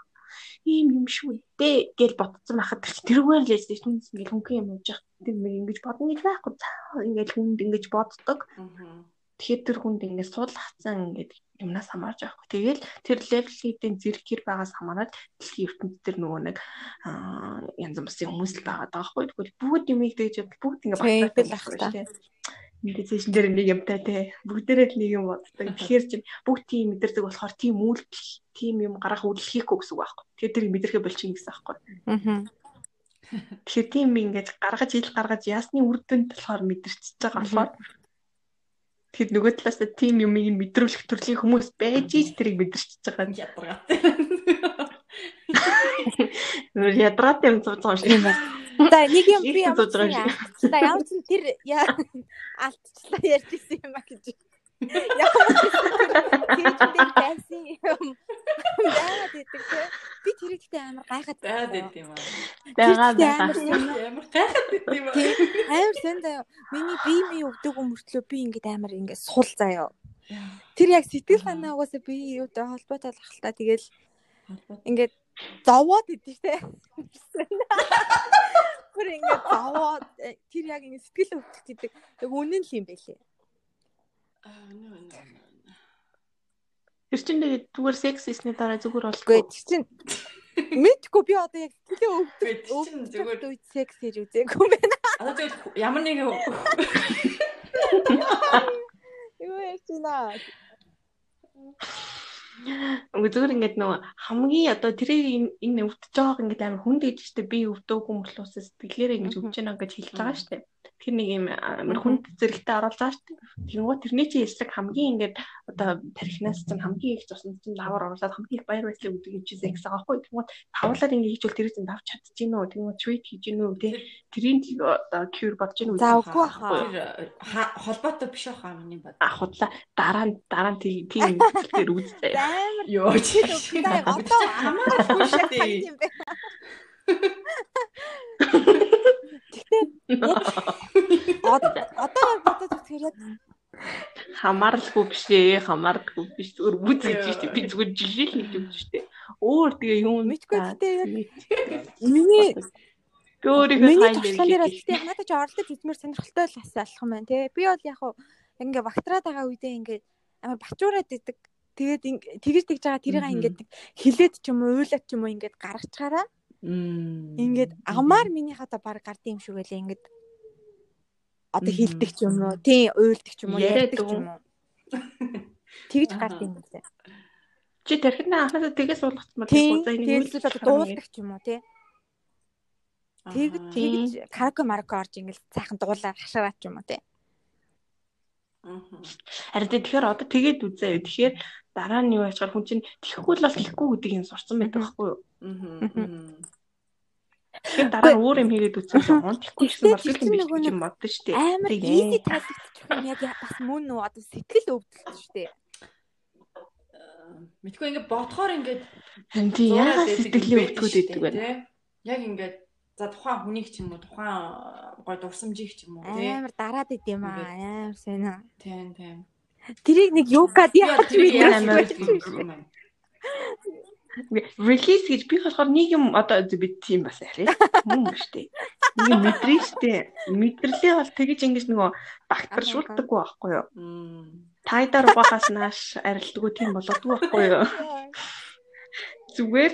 Speaker 3: ийм юм шүү дээ гэж ботцсон байхад тэрүүгээр л яж тийм ингээл хөнгөн юм байгаа. Тэр нэг ингэж бодно гэж байхгүй. Ингээл хүнд ингэж боддог. Тэгэхээр тэр хүнд ингээд суулгацсан ингээд юмнаас хамаарч байхгүй. Тэгэл тэр левелүүдийн зэрэгэр байгаас хамаарат дэлхийн ертөнд тэр нөгөө нэг янз бүрийн хүмүүс л байгаа даахгүй. Тэгвэл бүгд юм ийгдэж бүгд ингээ
Speaker 1: багтаад байх та.
Speaker 3: Медитейшн дээр нэг юмтай те. Бүгдээрээ л нэг юм боддог. Тэгэхээр чинь бүгд тийм мэдэрдэг болохоор тийм үйлдэл, тийм юм гарах үйлдэл хийхгүй гэсэн үг байхгүй. Тэгэхээр тэр мэдрэхэ болчихно гэсэн байхгүй. Аа. Тэгэхээр тийм ингэж гаргаж ил гаргаж ясны үр дүнд болохоор мэдэрчж байгаа болохоор Тэгэхэд нөгөө талаас нь тим юмыг нь мэдрүүлэх төрлийн хүмүүс байж ич тэрийг мэдэрч байгаа нь
Speaker 2: ядаргаат.
Speaker 3: Нөр ядраад юм зурж байгаа юм шиг.
Speaker 1: За нэг юм би ямар ч ямар ч тэр алдчихлаа ярьж ирсэн юм а гэж. Яаж тийм байсан юм. Яагаад гэдэг те би тэр ихтэй амар гайхаад
Speaker 2: байгаад байд юм аа.
Speaker 3: Байгаад
Speaker 2: амар гайхаад байд юм аа.
Speaker 1: Амар сэн заяа. Миний бие минь өвдөг өмөртлөө би ингээд амар ингээд сул заяа. Тэр яг сэтгэл санаа угаасаа би юутай холбоотой л ахalta тэгэл ингээд зовоод идэв те. Бүр ингэ зовоод э, тэр яг ингэ сэтгэл өвдөлт идэг. Яг үнэн л юм байлээ.
Speaker 2: Аа нөө нөө.
Speaker 3: Тэр чинь тэгээд зүгээр секс хийсний дараа зүгээр болохгүй.
Speaker 1: тэр чинь мэдгүй би одоо яг өвдөлт
Speaker 2: Үгүй, тэр чинь зүгээр-
Speaker 1: үед секс хийж үзээгүй юм байна.
Speaker 2: Одоо зөв ямар нэг
Speaker 1: Юу яа чинаа.
Speaker 3: Зүгээр ингээд нөгөө хамгийн одоо тэрийг энэ өвдөж байгааг ингээд амар хүнд гэж штэ би өвдөөгүй мөрлөөс сэтгэлээрээ ингэж өвдөж байна гэж хэлж байгаа штэ. Тэр нэг юм амар хүнд зэрэгтэй оруулж байгаа штэ. Тэнгуү тэрний чинь эслэг хамгийн ингээд одоо тарихнаас чинь хамгийн их цуснд чинь давар оруулаад хамгийн их баяр баясгалан өгдөг юм чи секс байгаа хгүй. Тэнгуү тавуулаад ингээд хийжүүл тэр чинь давч чадчихэв нөө. Тэнгуү treat хийж гинөө тий. Тэрийн одоо cure болж гинөө.
Speaker 1: За үгүй хаа.
Speaker 2: холбоотой биш баха миний бод.
Speaker 3: А худлаа дараа нь дараа нь тийм тийм тэр үзтэй.
Speaker 1: Амар
Speaker 2: Йоо чи
Speaker 1: одоо
Speaker 2: хамаагүй шүү дээ.
Speaker 1: юм бэ. Гэхдээ одоо одоо бодож үзэхээр яг
Speaker 3: хамааралгүй биш ээ хамааралгүй биш зүгээр үз гэж штэ би зүгээр жишээ хийж өгч штэ өөр тэгээ юм
Speaker 1: Мэдгүй, гэхдээ яг миний
Speaker 3: өөрийнхөө
Speaker 1: туршлага дээр гэхдээ надад ч оролдож үзмээр сонирхолтой л бас алах юм байна тий. Би бол яг хуу ингээ багтраад байгаа үедээ ингээ амар бачуураад идэг. Тэгээд тэгж тэгж байгаа тэрийг ингээд хилээд ч юм уу уйлаад ч юм уу ингээд гаргачаараа ингээд амаар минийх одоо баг гардыг юм шиг байлаа ингээд одоо хилдэг ч юм уу тий уйлдаг ч юм уу
Speaker 3: Яриад
Speaker 1: ч юм уу. Тэгж гардыг юм байлаа
Speaker 3: чи тархинаа анхнаасаа тгээс суулгацмаар
Speaker 1: тий
Speaker 3: за энийг
Speaker 1: тэгэл л одоо дуулдаг ч юм уу тий. Тэгж тэгж караоке марко орж ингээд цаахан дуулаад хашаараа ч юм уу тий.
Speaker 2: Аха.
Speaker 3: Харин тэгэхээр одоо тэгээд үзээ. Тэгэхээр дараа нь юу ачаар хүн чинь тэхгүй л бол тэхгүй гэдэг юм сурцсан байдаг байхгүй юу? Тэгэхээр дараа нь өөр юм хийгээд үзээ он тэхгүй гэсэн бол
Speaker 1: Тэгэхээр
Speaker 3: юм биш юм боддоо штэ
Speaker 1: амар
Speaker 3: Тэгээ.
Speaker 1: easy тайлбарлах юм яг бас мөн нөө одоо сэтгэл өвдөлт шүү дээ.
Speaker 2: Мэдгүй ингээд бодохоор ингээд
Speaker 3: яагаад
Speaker 2: юм байдаг
Speaker 3: идэг
Speaker 2: шүү
Speaker 3: вэ?
Speaker 2: дээ? Яг ингээд за тухайн хүнийг ч юм уу тухайн гой дурсамжийг ч юм уу тий.
Speaker 1: амар дараад идэм аа амар сонио
Speaker 2: Тийм тийм.
Speaker 1: тэрийг нэг юукад яаж
Speaker 2: юм бэ?
Speaker 3: release гэж би болохоор нэг юм одоо би тийм бас арай мөн штэ. Нэг юм мэдрээ штэ. Мэдрэлээ бол тэгэж ингэж нөгөө багтаршуулдаггүй байхгүй юу? Тайдар угаахаас нааш арилдаггүй тийм болоодгүй байхгүй юу? Зүгээр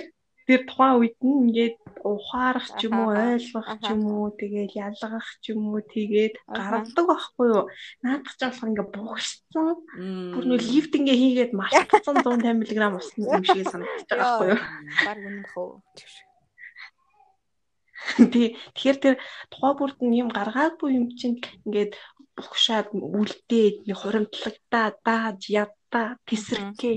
Speaker 3: тэр тухайн үед нь ингээд ухаарах ч юм уу, ойлгох ч юм уу, тэгээд ялгах ч юм уу, тэгээд гаргадаг байхгүй юу? Наадах ч болохоор ингээд бугшсан. Бүр нөө лифтингээ хийгээд мартсан 150 мг усан юм шиг санагдаж байгаа байхгүй юу?
Speaker 1: баг үнэн хөө
Speaker 3: Тий. Тэгэхээр тэр тухай бүрд нь юм гаргаагүй юм чинь ингээд бугшаад үлдээд нэг хуримтлагтаа дааж ядаа тесрэггээ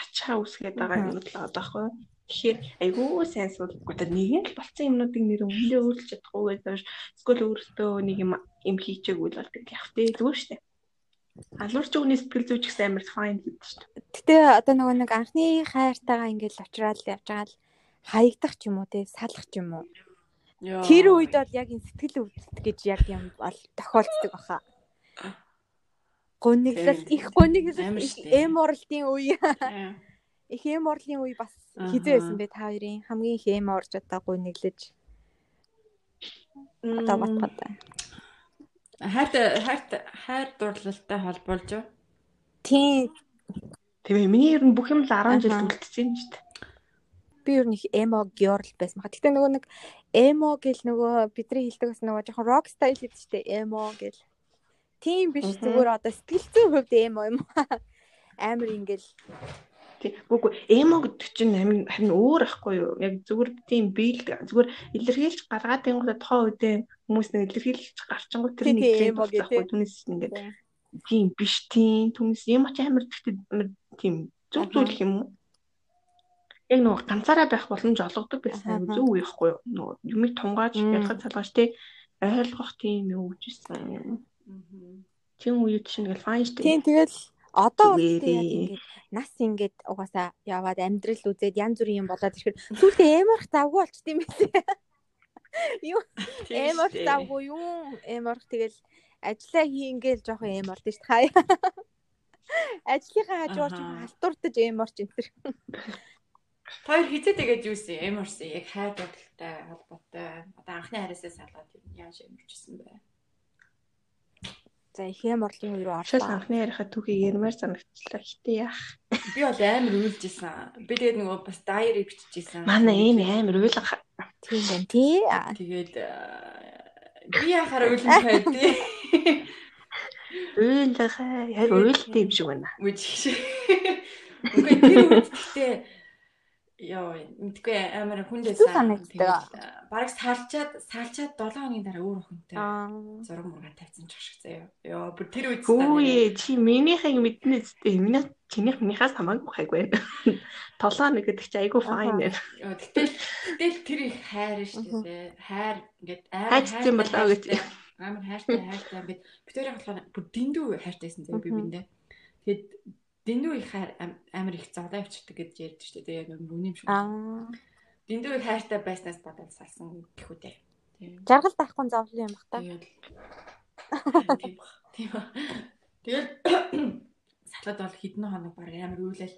Speaker 3: ачаа үсгээд байгаа юм л байгаа байхгүй юу? Тэгэхээр айгүй сайн суулгахгүй та нэг л болцсон юмнуудыг нэр өмнөө өөрлөж чадахгүй гэж эсвэл өөртөө нэг юм юм хийчихээгүй л бол тэг явах тий зүгээр штэ. Алуурч өгний сэтгэл зүйч гэсэн амар fine гэдэг штэ.
Speaker 1: Гэтэ одоо нөгөө нэг анхны хайртайгаа ингээд очраад л явж байгаа л хаягдах ч юм уу те салах ч юм уу. Тэр үед бол яг энэ сэтгэл өвдөлт гэж яг юм бол тохиолддог баха. Гуниглалт
Speaker 2: Тийм.
Speaker 1: их
Speaker 2: штэ.
Speaker 1: эм орлын үе
Speaker 2: Тийм.
Speaker 1: их эм орлын үе бас хизээ байсан бэ та хоёрын хамгийн их эм орж одоо гуниглаж одоо батгад.
Speaker 2: Хайрт хайрт хайр дурлалтай холбуулж юу?
Speaker 1: Тийм
Speaker 3: Тэгээ миний ер нь бүх юм л 10 жил
Speaker 1: Аха.
Speaker 3: үлдсэн шүү дээ.
Speaker 1: би ер нь их эмо георл байсан. Гэтэ нөгөө нэг эмо гэл нөгөө бидний хэлдэг бас нөгөө жоохон рок стайл гэдэг чтэй эмо гэл. Тийм биш зүгээр одоо сэтгэл зүйн хувьд эмо юм. Амар ингээл
Speaker 3: Тий. Үгүй эмо гэдэг чинь харин харин өөр ахгүй юу? Яг зүгээр тийм биел зүгээр илэрхийлж гаргаад тэнгууд тухайн үедээ хүмүүс нэг илэрхийлж гарчингууд тэр нэг
Speaker 1: тий,
Speaker 3: тренд
Speaker 1: эмо
Speaker 3: болсон
Speaker 1: гэдэг.
Speaker 3: ахгүй түүнээс ингээд тийм биш тийм түүнээс юм ач амар амар тийм зүг зүйл юм уу? Яг нөгөө ганцаараа байх боломж олгодог байсан зүг үе ахгүй юу? Нөгөө юмыг тунгааж ялгаж салгаж тий ойлгох тийм юм үүжсэн. Тийм үед чинь ингээл дээ.
Speaker 1: Тийм тэгэл одоо бол тийм нас ингээд угаасаа яваад амьдрал үзээд янз бүрийн юм болоод ирэхэд сүүлдээ эморх завгүй болчт юм билээ. Юу эморх завгүй юу? Эморх тэгэл ажиллаа хийнгээл жоохон эморд шүү дээ. Хаяа. Ажлынхаа хажуугаар ч
Speaker 2: Аха.
Speaker 1: халтурдаж эморч энэ төр.
Speaker 2: Хоёр хизээ тэгээд юусэн эмэрсэн яг хайр бодолтой холбоотой. Одоо анхны хараасаа салгаад юу яаж эмэрчсэн бэ?
Speaker 1: За их юм орлын үе рүү
Speaker 3: Шил
Speaker 1: орлоо.
Speaker 3: анхны ярихад түүхийг ярмаар санагдлаа. Хитэ яах.
Speaker 2: Би бол амар уйлжсэн. Би тэгээд нөгөө бас дайри биччихсэн.
Speaker 3: Манай ийм амар уйлга.
Speaker 1: Тийм байна тий.
Speaker 2: Тэгээд э, би яхаар уйлан хайдээ.
Speaker 3: Уйлга. Яг уйлт юм шиг байна.
Speaker 2: Үгүй Үгүй тэр үед гэхдээ Яа, мэдгүй амар хүндээ
Speaker 1: санагддаг.
Speaker 2: Бараг салчаад салчаад 7 хоногийн дараа өөр охинтой зураг мургаа тавьсан ч ашиг заяа. Яа, бүр тэр үед
Speaker 3: Хөөе чи минийхийг мэднэ зүтэй. Миний чинийх минийхаас хамаагүй хайг байна. Толоо нэг гэдэг чи айгүй файн байна.
Speaker 2: Гэтэл гэтэл тэр их хайр шүү дээ. Хайр ингээд
Speaker 3: Хайрцсан болоо гэж.
Speaker 2: Амар хайртай хайртай ингээд битүүрийн болохоор бүр дэндүү хайртайсан заяа би биндээ. Тэгэд дэндүү их хайр ам- амар их зовлоо авчирдаг гэж ярьдаг шүү дээ. Яг нүг юм шиг.
Speaker 1: Аа.
Speaker 2: Дэндүү их хайртай байснаас бодоод салсан гэх үү дээ. Тийм.
Speaker 1: Жаргал байхгүй зовлон юм бах та.
Speaker 2: Тийм. Тийм ба. Тэгэл салхад бол хэдэн хоног баг амар үйлэл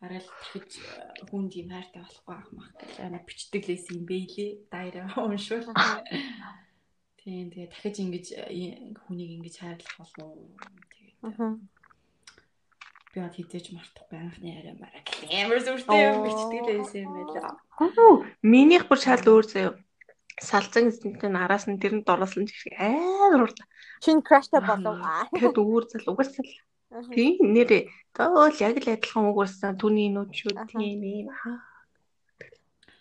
Speaker 2: бараг л дахиж э, хүн тийм хайртай болохгүй ах мах гэж амар бичдэг лээс юм бэ лээ. Дайраа уншвал. Тийм тэгээ дахиж ингэж э, хүнийг ингэж хайрлах болов уу? Тэгээд
Speaker 1: Аа.
Speaker 2: Би бод хідэж мартахгүй анхны яриа мараа амар зүртэй юм бичдэг лээс юм байлаа.
Speaker 3: Минийх бүр шал өөр заяа. Салцан эсэнтэй араас нь тэрэнд дорослон шиг амар урд.
Speaker 1: Чин краштай болов. Аа.
Speaker 3: Тэгэд өөр зал угаасаа л тийм нэрээ тоол яг л адилхан угаасаа түүний нүүд шүү тийм юм. Аа.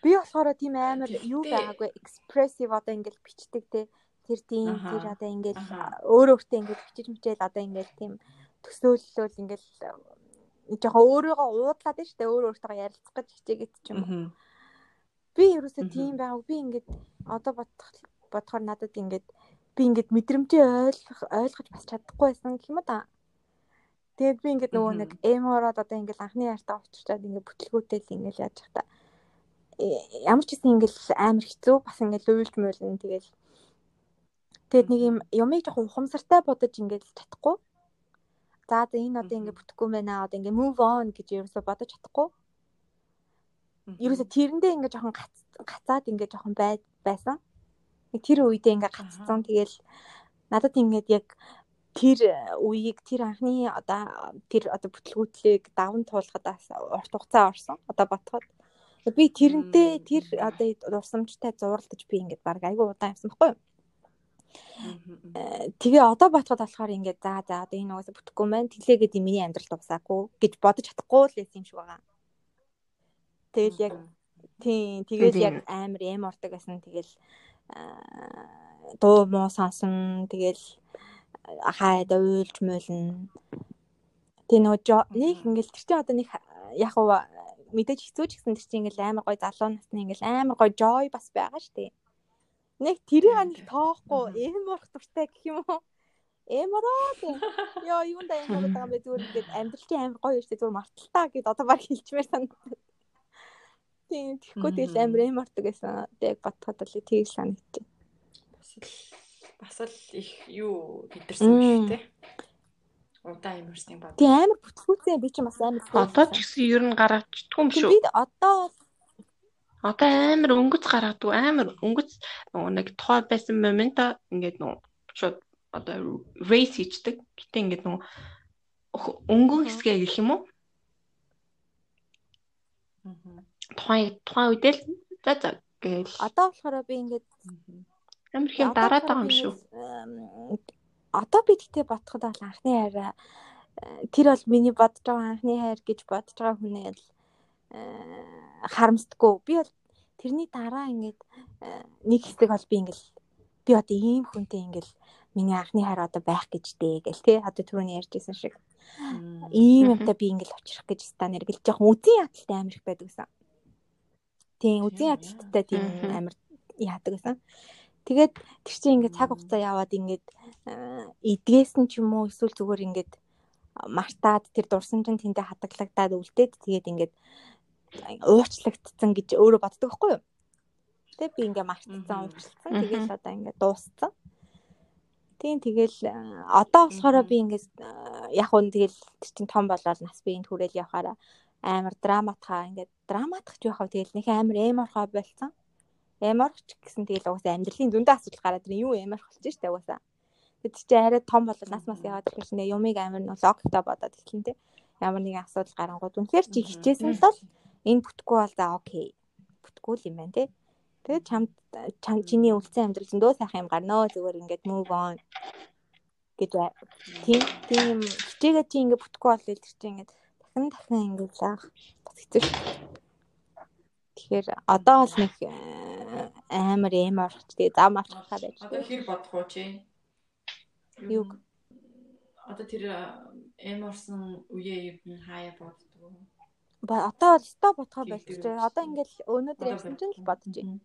Speaker 1: Би болохоор тийм амар юу байгаагүй экспрессив одоо ингээл бичдэг те. Тэр тийм тэр одоо ингээл
Speaker 2: Аха.
Speaker 1: өөр өөртөө ингээл бичиж мичээл одоо ингээл тийм төсөөллөөл ингээл жоохон өөрийгөө уудлаад нь штэ өөр өөртөө ярилцах гэж хичээгээд ч юм уу. Би ерөөсөө тийм байгааг би ингээд одоо бодох бодохоор надад ингээд би ингээд мэдрэмжээ ойлгох ойлгож бас чадахгүй байсан гэх юм да. Тэгээд би ингээд нөгөө нэг эмороод одоо ингээд анхны яртаа очичаад ингээд бүтлгүүтэл ингээд яаж та ямар ч гэсэн ингээд амар хэцүү бас ингээд уйлж муулна тэгээд тэгээд нэг юм юмыг жоохон ухамсартай бодож ингээд чадахгүй. За за энэ одоо
Speaker 2: Мгм.
Speaker 1: бүтэхгүй байна. Одоо ингээд move on гэж ерөөсөө бодож чадахгүй. ерөөсө тэрэндээ ингээ жоохон гац гацаад ингээ жоохон бай байсан. Нэг тэр үедээ ингээ гацсан. Тэгэл надад ингээд яг тэр үеийг тэр анхны одоо тэр одоо бүтлгүүтлийг даван туулахад урт хугацаа орсон. Одоо ботход би тэрнтэй тэр одоо дурсамжтай зурлаж би ингээд баг айгүй удаан явсан байхгүй юу? Э, Тэгээ одоо ботход болохоор ингээд за за одоо энэ угаасаа бүтэхгүй маань тэлээгээд юм миний амьдрал дуусаагүй гэж бодож чадахгүй л байсан юм шиг байгаа. Тэгэл яг Тийм тэгэл яг амар эм ордог гэсэн тэгэл аа, дуу муу сонсон тэгэл хайд уйлж муулна. Тэгээ нөгөө нэг ингээл тэр чинь одоо нэг яг уу мэдээж хэцүү ч гэсэн тэр чинь ингээл амар гой залуу насны ингээл амар гой joy бас байгаа штэ. Нэг тэрийг
Speaker 2: тийм.
Speaker 1: тоохгүй
Speaker 2: Мгм.
Speaker 1: эм орох дуртай гэх юм уу? Эм ороо тийм. Йоо юунда эм ороод байгаа юм бэ зүгээр ингээд амьдрал чинь амар гоё штэ зүгээр марталтаа гэд одоо баг хэлчмээр санагдав. Тийм тэгэхгүй тэгэл
Speaker 2: Мгм.
Speaker 1: амар эм ордог гэсэн. Тэг бодход л тийг санагдчих.
Speaker 2: бас л бас л их юу гэдэрсэн юм шүү дээ. Удаа юм өрсний бод.
Speaker 1: Тийм амар бүтгүүцээ би чинь бас амар
Speaker 3: Одоо ч гэсэн ер нь гаргачдгүй юм
Speaker 1: Тийм,
Speaker 3: шүү.
Speaker 1: би одоо
Speaker 3: Одоо амар өнгөц гаргадаг амар өнгөц нэг тухай байсан момента ингээд нөгөө шууд одоо race хийдэг. Гэтэ ингээд өх- өнгөн хэсгээ гэх юм уу? Тухайн тухайн үедээ л за за гээл
Speaker 1: одоо болохоор би ингээд
Speaker 3: амар хэм дараад байгаа юм шүү.
Speaker 1: Одоо би тэгтээ бодоход бол анхны хайраа э, тэр бол миний бодож байгаа анхны хайр гэж бодож байгаа хүнээ л харамсдаггүй. Би бол тэрний дараа ингээд э, нэг хэсэг бол би ингээд би одоо ийм хүнтэй ингээд миний анхны хайр одоо байх гэж дээ гэл тий одоо түрүүний ярьжсэн шиг. Ийм юмтай би ингээл очих гэж стан эргэл жоохон үзэн ядалтай амир их байдаг гэсэн. Тийм үзэн
Speaker 2: Тийм,
Speaker 1: ядалтай. тийм амир яадаг гэсэн. Тэгээд тэр чинь ингээд цаг хугацаа яваад ингээд э, эдгээсэн ч юм уу эсвэл зүгээр ингээд мартаад тэр дурсан чинь тэндээ хадгалагдаад үлдээд тэгээд ингээд уучлагдсан гэж өөрөө боддог байхгүй юу? Тэгээд би ингээд мартсан,
Speaker 2: Мгм.
Speaker 1: уучлагдсан.
Speaker 3: Мгм.
Speaker 1: Тэгээд одоо ингээд дууссан. Тийм тэгэл э, одоо болохоор би ингээд э, яг үн тэгэл тэр чин том болоод нас биеинд хүрээл явахаараа амар драматхаа ингээд драматх ч яхав тэгэл нэг амар эморхоо болцсон. Эморч гэсэн тэгэл угаасаа амьдралын зөндөө асуудал гараад ирэн юу эморх болж штэ угаасаа. Тэд чи арай том болоод нас мас яваад ирэх чинь юмыг амар нь логиктой бодоод эхлэн тэ. Ямар нэгэн асуудал гарангууд үнэхээр чи хичээсэн л бол энэ бүтггүй бол за окей. Бүтггүй л юм байна тэ. Тэгээд чамд чам чиний үлцэн амьдрал зөндөө сайхан юм гарнаа зүгээр ингээд move on гэж тийм тийм хичээгээ чи ингээд бүтггүй бол тэр чинь ингээд дахин дахин ингээд лаах бас хэцүү. Тэгэхээр одоо бол нэг э, амар эм орч тэгээ зам авчихаа байж.
Speaker 2: Одоо хэр бодох уу чи?
Speaker 1: Юг
Speaker 2: одоо тэр эм орсон үеэ юу хаяа боддог.
Speaker 1: Одоо бол ста бодхоо болчих. Одоо ингээл өнөөдөр ярьсан чинь л бодож байна.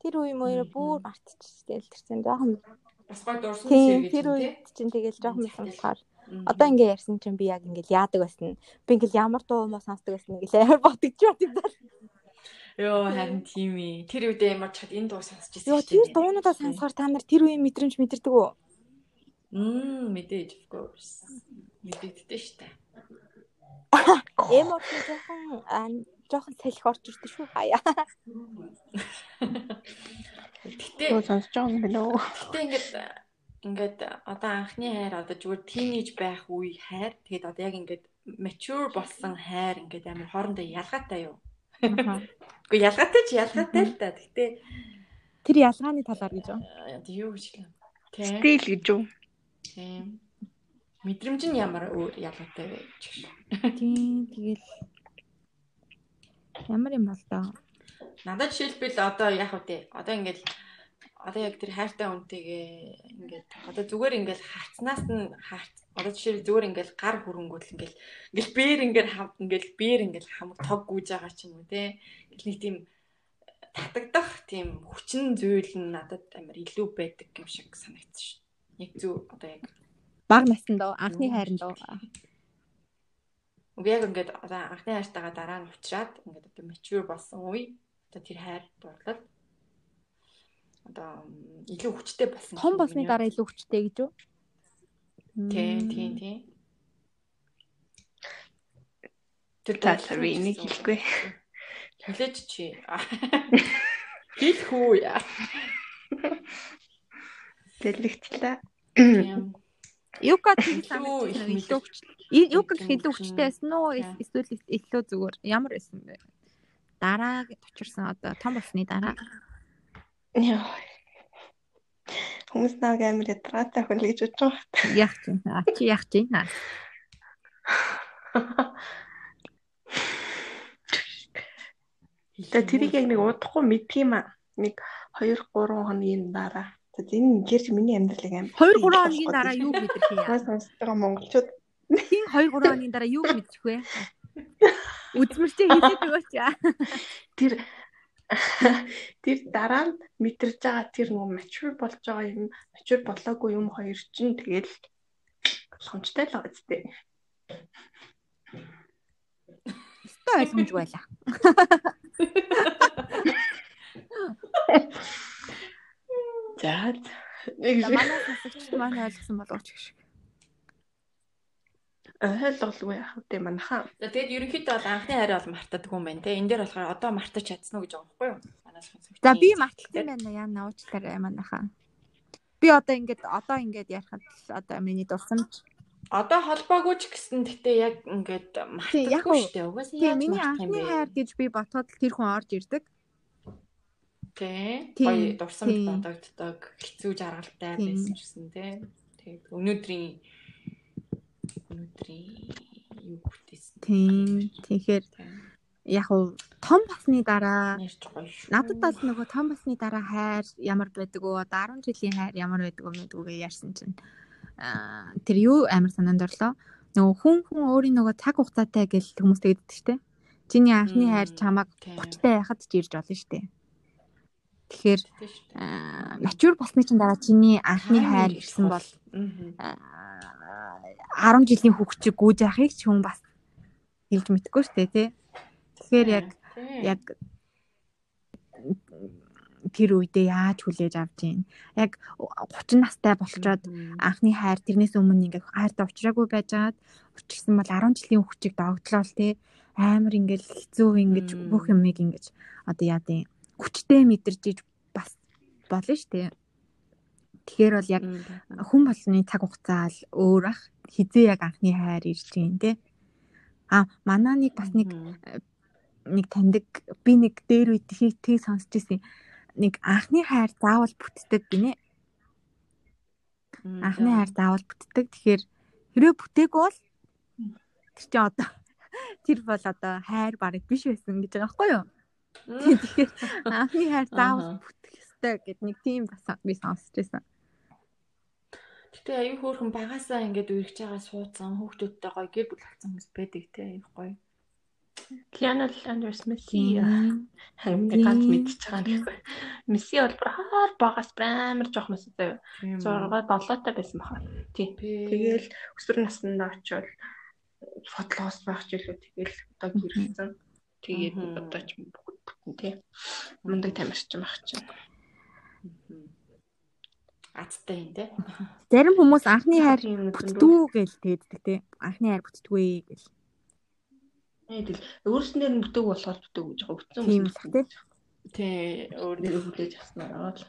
Speaker 1: Тэр үе мөрөө бүр мартчихжээ л тэрсэн жоохон
Speaker 2: бас гой дурсан сэргийж
Speaker 1: тэр үед чинь тэгэл жоохон байсан болохоор одоо ингээ ярьсан чинь би яг ингээл яадаг байсан. Би ингээл ямар дуу мó сонсдог байсан ингээл амар бодож бат юм даа.
Speaker 2: Йоо харин тийм ээ. Тэр үед ямар чад энэ дуу сонсч ирсэн.
Speaker 1: Йоо тэр дуунуудаа сонсохоор та нар тэр үеийн мэдрэмж мэдэрдэг үү?
Speaker 2: Мм мэдээж of course. Мэдэгддэг штэ.
Speaker 1: Эмор жоохон жоохон салхи орж ирдэ шүү хаяа.
Speaker 2: Гэтэ
Speaker 3: сонсож байгаа юм байна уу?
Speaker 2: гэтэ ингээд ингээд одоо анхны хайр одоо зүгээр тийнейж байх үе хайр тэгээд одоо яг ингээд mature болсон хайр ингээд амар хоорондоо ялгаатай юу? Гэхдээ ялгаатай ч ялгаатай л та. Гэтэ
Speaker 1: тэр ялгааны талаар гэж юу?
Speaker 2: юу гэж юм.
Speaker 3: Стил гэж юу?
Speaker 2: Тийм. Мэдрэмж нь ямар өөр ялгаатай вэ гэж.
Speaker 1: Тийм тэгэл ямар юм бол доо.
Speaker 2: Надад жишээлбэл одоо яг үгүй одоо ингээд одоо яг тэр хайртай хүнтэйгээ ингээд одоо зүгээр ингээд харцнаас нь харц одоо жишээ зүгээр ингээд гар хөрөнгөөл ингээд ингээд бээр ингээд хамт ингээд бээр ингээд хамт тог гүйж байгаа ч юм уу те нэг тийм татагдах тийм хүчин зүйл нь надад амар илүү байдаг юм шиг санагдсан ш. Яг зүг одоо яг
Speaker 1: баг наснд анхны хайранд
Speaker 2: Үгүй яг ингээд одоо анхны хайртайгаа дараа нь уучраад ингээд одоо mature болсон үе одоо тэр хайр дурлал одоо илүү хүчтэй болсон.
Speaker 1: Том болсны дараа илүү хүчтэй гэж үү?
Speaker 2: Тийм, тийм, тийм.
Speaker 3: Тэр талаар би энийг хэлэхгүй.
Speaker 2: Хэлээч чи. Хэлэх үү яа.
Speaker 3: Дэлгэгтлээ.
Speaker 2: Тийм.
Speaker 1: Юка тийм илүү хүчтэй. Юка илүү хүчтэй байсан уу? Эсвэл илүү зүгээр ямар байсан бэ? Дараа очирсан одоо том болсны дараа.
Speaker 3: Яа. Хүмүүс нэг амар ядратай хүн л гэж бодож байгаа.
Speaker 1: Яг тийм. А чи яг тийм наа.
Speaker 3: Тэгээ тэрийг яг нэг удахгүй мэдх юм аа. Нэг 2 3 хоногийн дараа. За энэ гэрч миний амьдралыг амар
Speaker 1: 2 3 хоногийн дараа юу мэдэх юм яа?
Speaker 3: сонсож байгаа монголчууд
Speaker 1: Тийм 2 3 хоногийн дараа юу мэдчих вэ? Үзмэрчээ хэлээд өгөөч.
Speaker 3: тэр тэр дараа нь мэдэрж байгаа тэр нөгөө mature болж байгаа юм mature болоогүй юм хоёр чинь тэгэл боломжтой л байгаа зү.
Speaker 1: Өстой ойлгомж байла.
Speaker 3: За нэг
Speaker 1: Манай сонсогчд маань ойлгосон болооч гэх шиг.
Speaker 3: ойлголгүй яах вэ манайхаа.
Speaker 2: За тэгээд ерөнхийдөө бол анхны хайр бол мартадаг юм байна те. Энэ дээр болохоор одоо мартаж чадсан уу гэж байгаа байхгүй юу? Манай сонсогч.
Speaker 1: За би марталтай байна яа нуучлаарай манайхаа. Би одоо ингээд одоо ингээд ярихад одоо миний дурсамж
Speaker 2: Одоо холбоогүй ч гэсэн гэтээ яг ингээд мартахгүй шүү дээ. Угаасаа яаж
Speaker 1: миний
Speaker 2: мартах юм
Speaker 1: анхны
Speaker 2: бэ?
Speaker 1: хайр гэж би ботход л тэр хүн орж ирдэг.
Speaker 2: Тий. Гоё дурсамж бодогддог, хэцүү жаргалтай байсан ч гэсэн тий. Тэгээд өнөөдрийн өнөөдрийн юу бүтээсэн.
Speaker 1: Тийм. Тэгэхээр яг уу том басны дараа
Speaker 2: шүү.
Speaker 1: надад бол нөгөө том басны дараа хайр ямар байдаг вэ? Одоо 10 жилийн хайр ямар байдаг вэ гэдгүүгээ ярьсан чинь аа тэр юу амар санаанд орлоо. Нөгөө хүн хүн өөрийн нөгөө цаг хугацаатай гэж хүмүүс тэгдэг штэ. Чиний анхны хайр чамайг
Speaker 2: тийм.
Speaker 1: 30-тай байхад ч ирж болно
Speaker 2: шүү дээ.
Speaker 1: Аа mature болсны чинь дараа чиний анхны хайр ирсэн бол
Speaker 2: Мгм.
Speaker 1: аа, 10 жилийн хүүхчиг гүйж яхахыг ч хүн бас хэлж мэдгүй штэ тий. Тэгэхээр яг яг тэр үедээ яаж хүлээж авч ийн. Яг 30 настай болчоод анхны хайр тэрнээс өмнө ингээд хайртай уулзраагүй байжгаад өчгсөн бол 10 жилийн хүчийг догтлоо л те амар ингээд хэцүү ингэж бүх юмыг ингэж одоо яа дээ хүчтэй мэдэрч иж бас болно шүү дээ. Тэгэхээр бол яг хүн болны цаг хугацаа л өөр ах хизээ яг анхны хайр ирж гин те. А манаа нэг бас нэг нэг таньдаг би нэг дээр үед тийг сонсч ирсэн нэг анхны хайр заавал бүтдэг гинэ. Анхны хайр заавал бүтдэг. Тэгэхээр хэрвээ бүтээгүй бол тэр чинь одоо тэр бол одоо хайр бараг биш байсан гэж байгаа байхгүй юу? Тэгэхээр анхны хайр заавал бүтэх ёстой гэд нэг тийм бас би сонсч байсан.
Speaker 2: Гэтэ аюу хөөрхөн багасаа ингээд үргэж байгаа суудсан хүүхдүүдтэй гоё гэр бүл болсон хүмүүс байдаг те аюу гоё.
Speaker 3: Lionel Andrews Messi хамгийн ганц мэдчихэж байгаа нөхөө. Месси бол хаар багаас амар жоох мэс заяа. 6 7 та байсан баха. Тий. Тэгэл өсвөр наснд очивол фотлоос байх ч илүү тэгэл одоо гэрэлсэн. Тэгээд одоо ч тий. Мундаг тамирчин байх чинь.
Speaker 2: Азтай юм тий.
Speaker 1: Зарим хүмүүс анхны хайр бүтдүү гэж тэгдэг тий. Анхны хайр бүтдгүй гэж.
Speaker 3: Тэгэл өөрснөө нь бүтээг болохоор бүтээг гэж байгаа өгцөн
Speaker 1: юм тий.
Speaker 2: Тий,
Speaker 3: өөрнөө хүлээж авснараа л.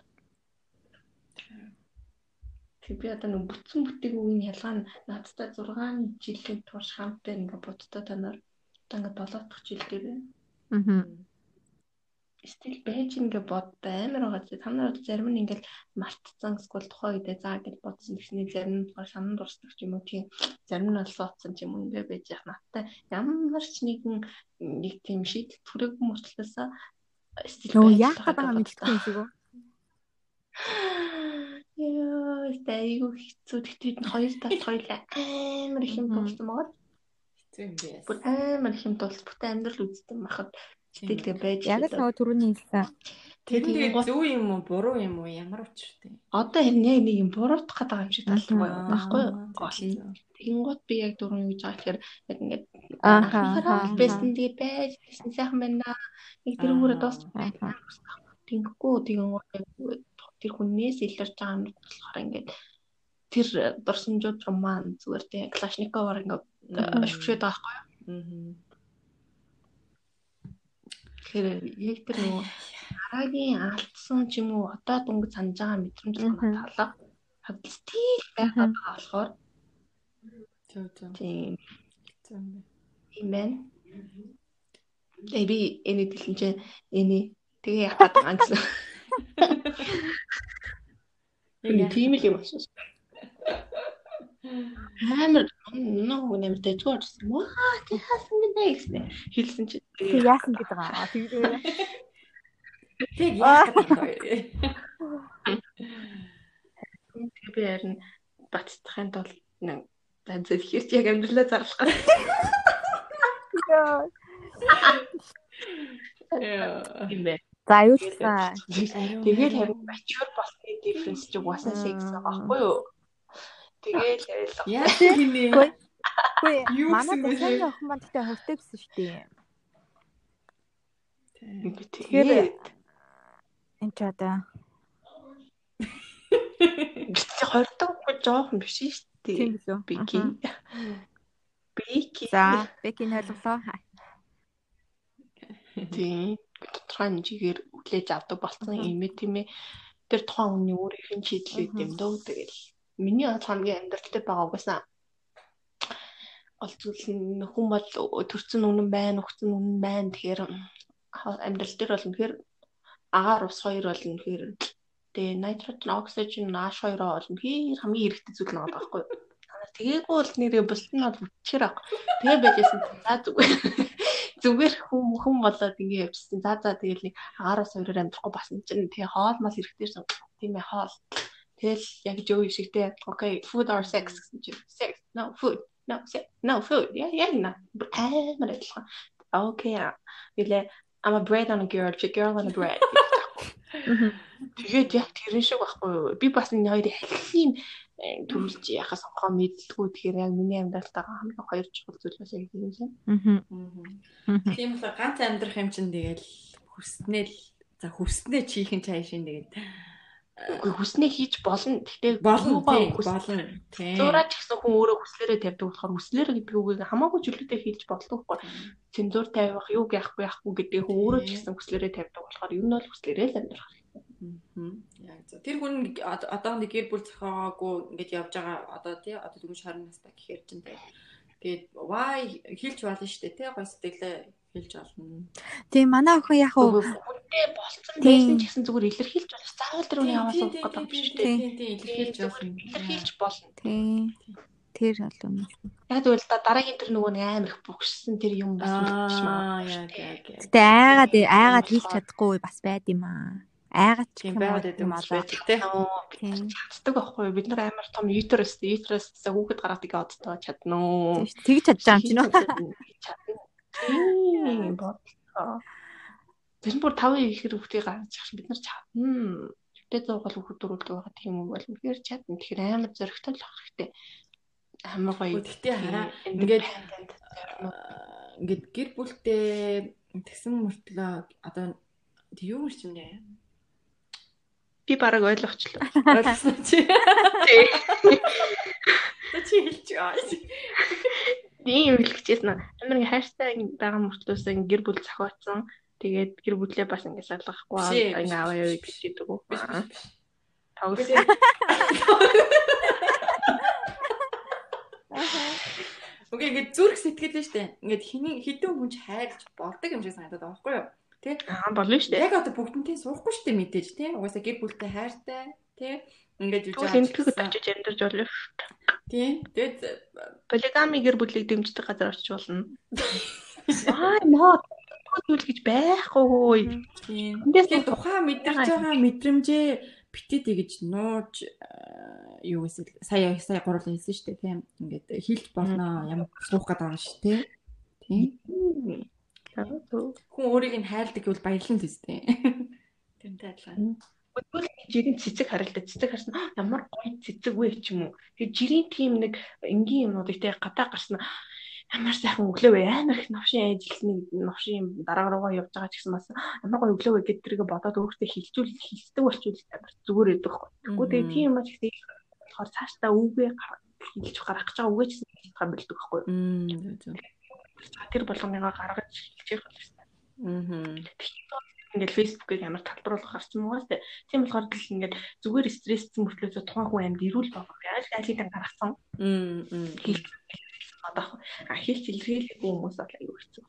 Speaker 3: Тэг би одоо нэг бүтсэн бүтээгийн ялгаа нь надтай 6 жилийн турш хамт байна ингээ бодтой танаар одоо ингээ 7 дахь жил дээр байна.
Speaker 1: Аа
Speaker 3: стил байж ингээ бодтой амар байгаа чи. Та нар зарим нь ингээл мартцсан эсвэл тухайн үедээ заа гэж бодсон гэсний зарим нь шанан дурсдаг ч юм уу. Тийм. Зарим нь бол суудсан ч юм уу ингээ байж яах надтай. Ямар ч нэгэн нэг тийм шийдэл түрээгүй мөртлөөсөө
Speaker 1: стил яах гэдэг мэдхгүй юм шиг үү
Speaker 3: Яа, тэйгүү хэцүү. Тэгтээд хоёр талд хоёлаа амар их юм тулсан байгаа.
Speaker 2: Хэцүү юм би.
Speaker 3: Бүр амар их юм тулс. Бүтэн амьдрал үздэг махад Сэтгэлгээ байж.
Speaker 1: Яг л нөгөө түрүүний хэлсэн.
Speaker 2: Тэгээд зөв юм уу, буруу юм уу, ямар учиртай.
Speaker 3: Одоо харин яг нэг юм буруутах гэдэг юм шиг талгүй байхгүй юу? Болно. Тэнгууд би яг дөрөв гэж байгаа тэгэхээр яг ингээд аахаа бэсэн тэгээ байж тийм сайхан байна. Нэг тэр өөрөө дуусах байна. Тэнгүү тэнгууд тэр хүнээс илэрч байгаа юм болохоор ингээд тэр дурсамжууд маань зүгээр тийм Клашников ингээд шүшээд байгаа байхгүй юу? Аа Тэгэхээр яг тэр нөгөө дараагийн алдсан ч юм уу одоо дөнгөж санаж байгаа мэдрэмж санаа талаа хадл стил байхаа болохоор
Speaker 2: зөв зөв.
Speaker 3: Тийм. Тийм байна. Тэгээ би энийг дэлэн чи эний тэгээ яах гэдэг юм гэсэн. Энэ тийм л юм байна. Амар нөө нэмэр дэжгүй орсон. Ваа тий хаасан гэдэг гэсэн. Хэлсэн чи
Speaker 1: яасан гэдэг аа. Тэгээд
Speaker 2: Тэг яах вэ?
Speaker 3: Би харин бацтахын тулд нэг ихээр чи яг амьдралаа зарлах гэж. Яа.
Speaker 1: За юу ч гэсэн.
Speaker 3: Тэгээд харин mature болсны difference чи угаасаа sex байхгүй юу? Тэгээл ярилга.
Speaker 2: Яа тийм ээ.
Speaker 1: Үгүй манай дэсэн охин маань тэгтээ хувьтай гэсэн шүү дээ.
Speaker 3: Тэгэхээр
Speaker 1: энэ ч одоо
Speaker 3: чи хордоггүй жоохон биш шүү дээ.
Speaker 1: Тийм үү?
Speaker 3: Бики. Бики.
Speaker 1: За, бикийн ойлголоо.
Speaker 3: Тийм. Тодорхой хэмжээгээр хүлээж авдаг болсон юм ээ тийм ээ. Тэр тухайн хүний өөрийнх нь шийдэл үүд юм дөө тэгэл миний хамгийн амьдралтай байгаа угаасаа ол зүйл нь хүн бол төрцөн үнэн байна, өгцөн үнэн байна. Тэгэхээр амьдрал дээр бол үнэхээр агаар ус хоёр бол үнэхээр тэгээ nitrogen, oxygen, H хоёроо бол үнэхээр хамгийн хэрэгтэй зүйл нэг байхгүй юу? Тэгээгүй бол нэрээ бусд нь бол үчээр ах. Тэгээ байжсэн. За зүгээр. Зүгээр хүм хүм болоод ингэ явчихсан. За за тэгэл нэг агаараас хоёроор амьдрахгүй басан чинь тэгээ хоол мал хэрэгтэйсэн. Тийм ээ хоол. Тэгэл яг Joey шигтэй okay food or sex гэсэн чинь sex no food no sex no food яа яа на амар адилхан. Okay. Илээ I'm a bread on a girl, a girl on a bread. Тэгээд яг тэрэн шиг байхгүй юу? Би бас энэ хоёрыг халхийн төрүүлж яхаа сонгоо мэдлгүй тэгэхээр яг миний амьдралтайгаа хамгийн хоёр чухал зүйл бас яг юм шиг.
Speaker 1: Аа.
Speaker 2: Тийм болохоор ганц амьдрах юм чинь тэгэл хүснэл За хүснээ чихэн чаашин тэгээд
Speaker 3: Үгүй хүснээ хийж болно. Гэхдээ
Speaker 2: болно болно. Тийм.
Speaker 3: Зураач гэсэн хүн өөрөө хүслээрээ тавьдаг болохоор хүслээр гэдэг үгийг хамаагүй чөлөөтэй хийж болдог байхгүй. Цензуур тавих, юу яахгүй яахгүй гэдэг хүн өөрөө ч гэсэн хүслээрээ тавьдаг болохоор ер нь бол хүслээрээ л амьдрах.
Speaker 2: Мгм. Яг зөв. Тэр хүн од- одоо нэг гэр бүл зохиогоогүй ингэж явж байгаа одоо тий одоо дөнгөж 20 настай гэхээр чинь тий. Тэгээд why хэлж болно шүү дээ тий гой сэтгэлээ хэлж болно.
Speaker 1: Тийм манай охин яг уу
Speaker 3: Хүнтэй болцсон
Speaker 1: Тийм.
Speaker 3: байсан ч гэсэн зүгээр илэрхийлж болох. Заавал тэр хүний яваас уух гэдэг юм биш үү?
Speaker 2: тий тий илэрхийлж болно.
Speaker 3: Илэрхийлж болно.
Speaker 1: тийм тэр бол үнэ.
Speaker 3: Яг тэгвэл дараагийн тэр нөгөө нэг амар их бүгшсэн тэр юм бас үлдчих юм аа.
Speaker 2: Аа яг яг. яг.
Speaker 1: Гэтэ айгаад айгаад хийх чадахгүй бас байд юм аа. Айгаад ч
Speaker 2: Тийм
Speaker 1: юм
Speaker 2: байгаад байдаг юм тий.
Speaker 1: Тийм.
Speaker 3: Чаддаг байхгүй? Бид нар амар том uterus, uterus-аас хүүхэд гараад игээ одтоо чадна уу?
Speaker 1: Тэгж чадж байгаа юм чинь үү?
Speaker 3: Чадна. Тийм бодлоо. Тэр бүр 5 ихэр хүүхдийг гаргаж авах бид нар чадна. Тэгтээ зуугал хүүхэд дөрүүлдэг байгаа тийм юм бол үнэхээр чадна. Тэгэхээр амар зөрөгтэй л авах хэрэгтэй. Амар гоё.
Speaker 2: Гэхдээ хараа
Speaker 3: ингээд
Speaker 2: ингээд гэр бүлтэй тэгсэн мөртлөө одоо юу юм чинь нэ
Speaker 3: би бараг ойлгочлоо.
Speaker 2: ойлгосон чи чи хэлж байгаа
Speaker 3: Тийм үлгчээсэн. Амар ингээ хайртай байгаа мөртлөөс гэр бүл зохиоцсон. Тэгээд гэр бүлээ бас ингээ салгахгүй
Speaker 2: биш,
Speaker 3: аваа яваа
Speaker 2: биш.
Speaker 3: гэдэг үү. Тоглос.
Speaker 2: Окей ингээд зүрх сэтгэл нь штэ ингээд хиний хідэн хүн ч хайрлаж болдог юм шиг санагдаад байгаа байхгүй юу тий
Speaker 3: Аа болно дээ.
Speaker 2: Яг одоо бүгднтэй суухгүй штэ мэдээж тий угаасаа гэр бүлтэй хайртай тий ингээд юу
Speaker 3: Тэгвэл эмтгэд очиж амьдарч болно шүү.
Speaker 2: тий тэгээд
Speaker 3: Полигами гэр бүлийг дэмждэг газар очиж болно. Аа ноо тэгвэл гэж байхгүй.
Speaker 2: Тэгээд тухайн мэдэрч байгаа мэдрэмжээ битээдэй гэж нууж аа, юу эсвэл сая сая гурлаа хэлсэн шүү дээ тийм. Ингээд хилж болно ямар суух гэдэг байгаа шүү дээ тийм. Хүн өөрийг нь хайрладаг гэвэл баярлан л үстэй. Тэрнтэй адилхан
Speaker 3: Тэгвэл жирийн цэцэг харагдаад цэцэг харсан "Аа, ямар гоё цэцэг вэ ч юм уу. Тэгээд жирийн тийм нэг энгийн юмнуудыг те гадаа гарсан ямар сайхан өглөө вэ амар их новшин ажилсны новшин дараа руугаа явж байгаа ч гэсэн бас ямар гоё өглөө вэ гэдэрийг бодоод өөртөө хилжүүл хилдэг болчвол амар зүгээр өгдөг байхгүй. Тэгвэл тэгээ тийм юм ч гэсэн болохоор цаашдаа үгээ хилж гарах гэж байгаа үгээ ч гэсэн хилж бэлдэг байхгүй. Тэр болгоныгоо гаргаж хилж явах хэрэгтэй.
Speaker 2: мм
Speaker 3: Ингээл фэйсбүүкийг ямар талбарлах гарсан муугаас. Тийм болохоор л ингээд зүгээр стрессцэн мөртлөөсөө тухайн хүн амьд ирүүл байгаа. Яаж айлын гаргасан
Speaker 2: мм мм
Speaker 3: одоо а хийх илэрхийлэх хүмүүс бол аюу хэцүү.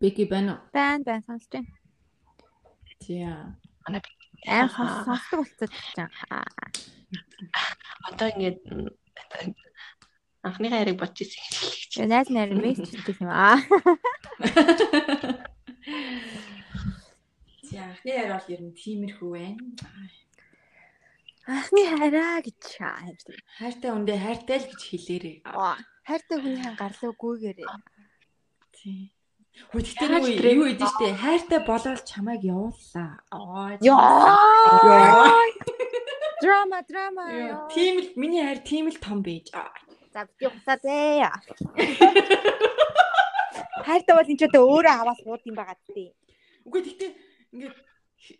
Speaker 2: Бэки байна уу
Speaker 1: Байн байн сонсож байна.
Speaker 2: тийа
Speaker 1: Аим сонс- сонсдог болцоод байна.
Speaker 3: Одоо ингээд анхны хайрыг бодож ирсэн.
Speaker 1: Тэгээ найз найр мессеж хийх юм аа.
Speaker 2: тий анхны хайр бол ер нь тиймэрхүү байна
Speaker 1: Анхны хайраа гэж хайртай.
Speaker 2: хайртай үндэ хайртай л гэж хэлээрээ
Speaker 1: Хайртай хүнийхэн гарлуугүйгээрээ.
Speaker 2: тий нөгөө
Speaker 3: трек-
Speaker 2: юу идэв штэ хайртай болоод чамайг явууллаа. Аа.
Speaker 1: Яа. Драма драма.
Speaker 2: Тийм л миний хайр тийм л том байж.
Speaker 1: За бити хусаад ээ. Хайртай бол энэ ч өөрөө аваад сууд юм байгаа тий.
Speaker 2: Үгүй тэгтээ ингээд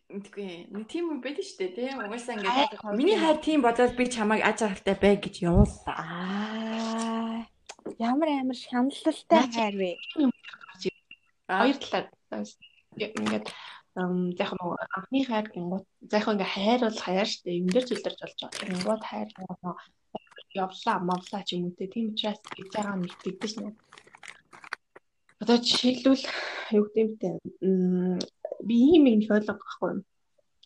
Speaker 2: мэдгүй нэг тийм юм байдаг штэ тий. Угаасаа ингээд миний хайр тийм болоод би чамайг аж аргалтай бай гэж явууллаа.
Speaker 1: Аа. Ямар амар шаналлалтай хайр вэ?
Speaker 3: Хоёр талаар ингээд ам яг нөгөө анхны хайр гингууд за яг ингээ хайр бол хайр шүү дээ. Юм дээр зүйлдэрч болж байгаа. Гингууд хайр явлаа, мавлаа ч юм уу те. Тийм учраас гэж байгаа мэддэг шнэ. Одоо жишээлбэл юу гэдэг юм би ийм юм ойлгох байхгүй.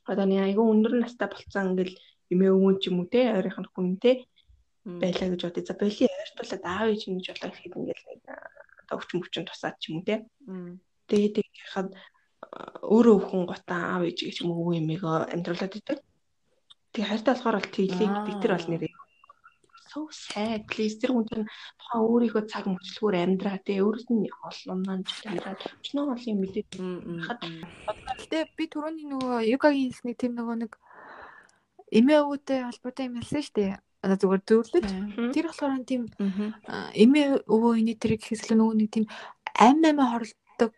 Speaker 3: Одоо нэг айгүй өндөр настай болцсон ингээл эмээ өвөн ч юм уу те ойрын хүн те байлаа гэж бодъё. За боли ойртуулаад аав ээж юм гэж бодлоо гэхэд ингээл нэг одоо өвчин өвчин тусаад ч юм уу те. Тэгээд тэг яхад өөрөө өвхөн гутаа аав ээж гэж юм уу эмээгөө амьдруулад идэв. Тэг хайртай болохоор бол тэглийг
Speaker 2: Аа.
Speaker 3: бид тэр бол нэрээ so sad please тэр хүн чинь тухайн өөрийнхөө цаг мөчлгөөр амьдраа те өөрөөс нь олон нанж амьдраад өчнөө олон юм мэдээ
Speaker 1: Гэтэ би түрүүний нөгөө югагийн хэлсний тэр нөгөө нэг эмээ өвөтэй холбоотой юм хэлсэн шүү дээ. Одоо зүгээр зөвлөж. Тэр болохоор тийм эмээ өвөө энэ тэр гэхээс илүү нөгөө нэг тийм ам амаа хорлдог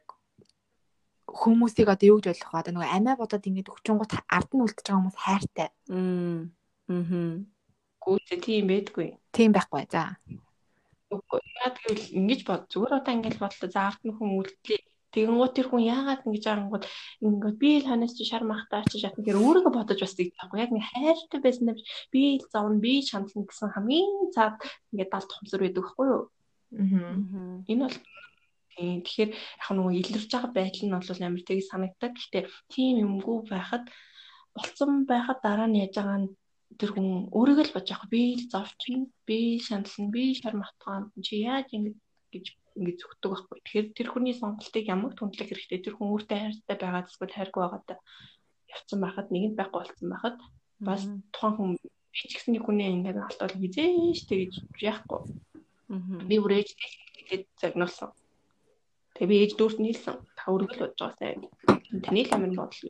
Speaker 1: хүмүүсийг одоо юу гэж ойлгох вэ? Одоо нөгөө амиа бодоод ингэж өгчөнгөт ард нь үлдчихэж байгаа хүмүүс хайртай.
Speaker 2: Мм. Мм.
Speaker 3: Гүүтээ тийм байдгүй.
Speaker 1: Тийм байхгүй. За.
Speaker 3: Үгүй яа тэгвэл ингэж бод зүгээр одоо ингэж бодлоо за ард нь хүн үлдлээ. Тэгэн гоо тэр хүн яагаад ингэж арангууд ингээд би л ханаас чи шар махтаа чи шатна гэр өөрийгөө бодож бас тэгж байхгүй яг нэг хайртай байсан би л зовно би шанална гэсэн хамгийн цаад ингээд далд хомсор байдаг байхгүй юу
Speaker 1: Аа.
Speaker 3: энэ бол тийм тэгэхээр яг нөгөө илэрж байгаа байдал нь бол амар тийг санагддаг гэхдээ тийм юмгүй байхад болцсон байхад дараа нь яаж байгаа нь тэр хүн өөрийгөө л бодож байгаа би л зовчих би шанална би шар махтаа чи яаж ингэж гэж ингэж зүгтдэг байхгүй. Тэгэхээр тэр хүний сонголтыг ямар түндлэх хэрэгтэй. Тэр хүн өөртөө хайртай байгаа эсвэл хайргүй байгаадаа явцсан байхад нэгэнд байхгүй болсон байхад бас тухайн хүн би ч гэсэн нэг хүний ингээд алтвал хизээш тэгж яахгүй. Би бүр ээжтэй тэгээд загнуулсан. Тэгээ би ээж дүүрт нийлсэн. Та өргөл бодож байгаа сайн. Таны л амин бодол.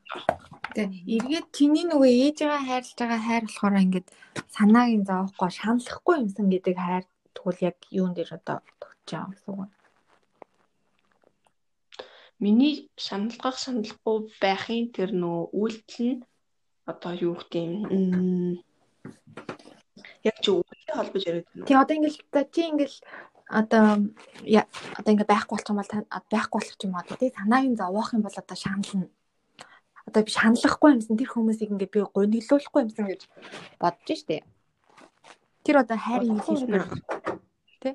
Speaker 1: Тэгээ эргээд чиний нөгөө ээжээ хайрлаж байгаа хайр болохоор ингээд санааг нь заахгүй шаналхгүй юмсан гэдэг хайр тэгвэл яг юун дээр одоо тогтож байгаа гэсэн үг.
Speaker 3: Миний шаналгах шаналхгүй байхын тэр нөө үйлдэл нь одоо юу гэх юм яг чи үйлдэл холбож яриад байна.
Speaker 1: Тий одоо ингээл за чи ингээл одоо я одоо ингээ байхгүй болчих юм бол байхгүй болох юм одоо тий санааг нь зовоох юм бол одоо шанална. Одоо би шаналлахгүй юмсан тэр хүмүүсийг ингээ би гониглуулахгүй юмсан гэж бодож штэ. Тэр одоо хайрын хэлбэр тий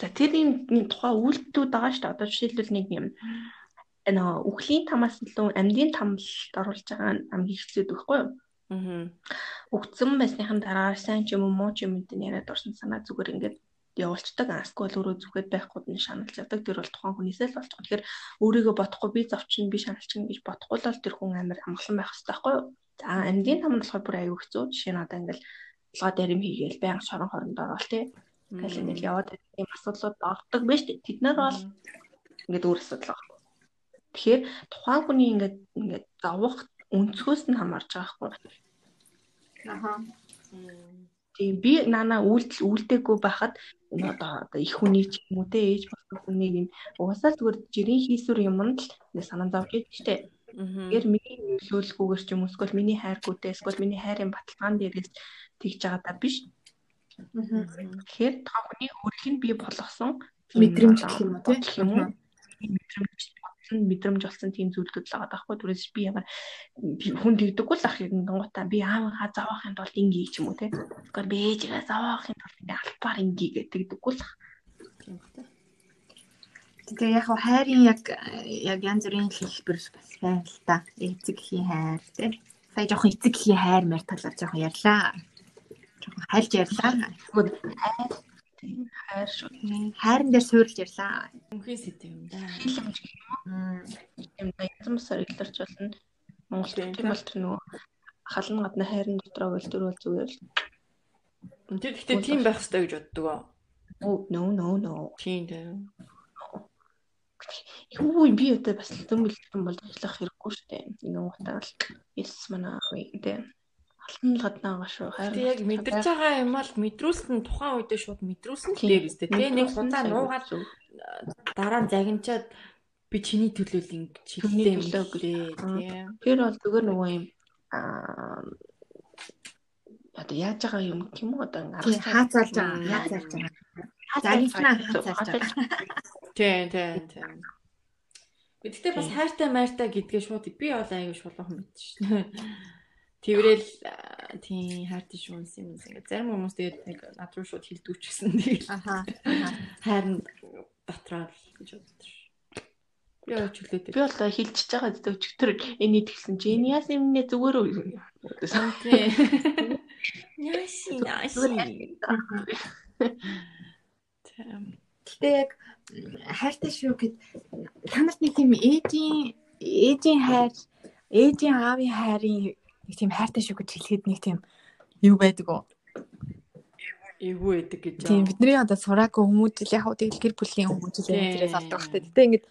Speaker 3: За тэр юм тухай үйлдэлүүд байгаа дээ. Одоо жишээлбэл нэг юм нөө үхлийн тамаас илүү амьдын тамлалд оруулж байгаа нь хамгийн хэцүү байхгүй юу?
Speaker 2: Аа.
Speaker 3: Өгцөн байсныхан дараа сайн ч юм уу муу ч юм энэ яриад орсон санаа зүгээр ингээд явуулцдаг. Аскол өөрөө зүгээд байхгүйд нь шаналж явдаг. Тэр бол тухайн хүнээсээ л болж байгаа. Тэгэхээр өөрийгөө бодохгүй би зовчин би шаналчин гэж бодохгүй л тэр хүн амар амгалан байх хэрэгтэй байхгүй юу? За амьдын там нь болохоор бүр аюу хэцүү. Жишээ нь одоо ингээд толгой дээр юм хийгээл баян шорон хоронд орвол тий Тэгэл ингээл яваад ийм асуудлууд ордог байж тээ. Тэд нар бол ингээд өөр асуудал байна. Тэгэхээр тухайн хүний ингээд ингээд завах өнцгөөс нь хамаарч байгаа байхгүй.
Speaker 1: Аха.
Speaker 3: Тийм би нана үйлдэл үйлдэггүй байхад одоо одоо их хүний ч юм уу те ээж болох хүнийг юм угаасаа зүгээр жирийн хийсвэр юмд л санаа зовж штэ. Тэгэхээр миний нөлөөлгүйгээр ч юм уу эсвэл миний хайргүйтэй эсвэл миний хайрын баталгаан дээрээс тэгж байгаа та биш. Тэгэхээр та хүний өөрийнх нь бий болгосон
Speaker 1: мэдрэмж гэх юм уу тийм
Speaker 3: уу? Мэдрэмж мэдрэмж болсон тийм зүйлүүд л байгаа байхгүй түрээс би ямар хүн тэгдэггүй л ах юм гингуудаа би аавынхаа заваахын тулд ингийн ч юм уу тийм. Тэгэхээр би ээжигээ заваахын тулд ингээ албаар ингийн гэдэгдэггүй л ах.
Speaker 1: Тэгээ яг хайрын яг яг янз бүрийн хэлбэр бас байна л та. Эцэг эхийн хайр тийм. Сая жоохон эцэг эхийн хайр мэр талаар жоохон ярьлаа жоохон хайлж ярьлаа. Тэгвэл хайр хайр шүү. Хайран дээр суурилж ярьлаа.
Speaker 2: Мөнхийн сэтэв юм да.
Speaker 3: Юм бүрээр илэрч болно. Монгол тийм бол тэр нөгөө халан гадна хайрын дотроо өлтөр бол зүгээр л.
Speaker 2: Тэр гэхдээ тийм байх хэрэгтэй гэж боддог.
Speaker 3: Oh no no no.
Speaker 2: Тийм тийм.
Speaker 3: Юу би одоо бас дөмбөлтөн бол ажиллах хэрэггүй шүү дээ. Энэ утаа л yes манай тийм алтан л гаднаа шүү.
Speaker 2: Харин яг мэдэрч байгаа юм ал мэдрүүлсэн тухайн үедээ шууд мэдрүүлсэн л дээр өстэй. Тэгээ нэг удаа нуугаад дараа нь загинчаад би чиний төлөөл ингэж хэллээ юм лөө тийм.
Speaker 3: Тэр бол зүгээр нөгөө юм аа одоо яаж байгаа юм юм одоо
Speaker 1: хаацаалж байгаа. Хаацаалж байгаа. Загинчнаа хаацаалж байгаа.
Speaker 2: Тийм тийм тийм. Гэхдээ бас хайртай майртай гэдгээ шууд би бол аягүй шулуухан мэдсэн шүү дээ. Тэрэл тийм хайртай шүүнс юм ингээд зарим хүмүүс тэгээд нэг над руу шууд хилдүүч гэсэн тэгээд
Speaker 1: аха
Speaker 2: хайрн дотроо гэж боддог. Би очи хүлээдэг.
Speaker 3: Би бол хилчиж байгаа гэдэг өчтөр энэ идэлсэн чи энэ яас юм нэ зүгээр үү?
Speaker 2: Яси яси.
Speaker 1: Гэтэ яг хайртай шүү гэд та нарт нэг тийм ээжийн ээжийн хайр ээжийн аавын хайрын нэг тийм хайртай шүү гэж хэлэхэд нэг тийм юу байдаг уу?
Speaker 2: Эвгүй байдаг гэж.
Speaker 1: Тийм бидний одоо сураагүй хүмүүжил яг хөө тэгэл гэр бүлийн хүмүүжил тэрээс олдог хэрэгтэй. Гэтэ ингээд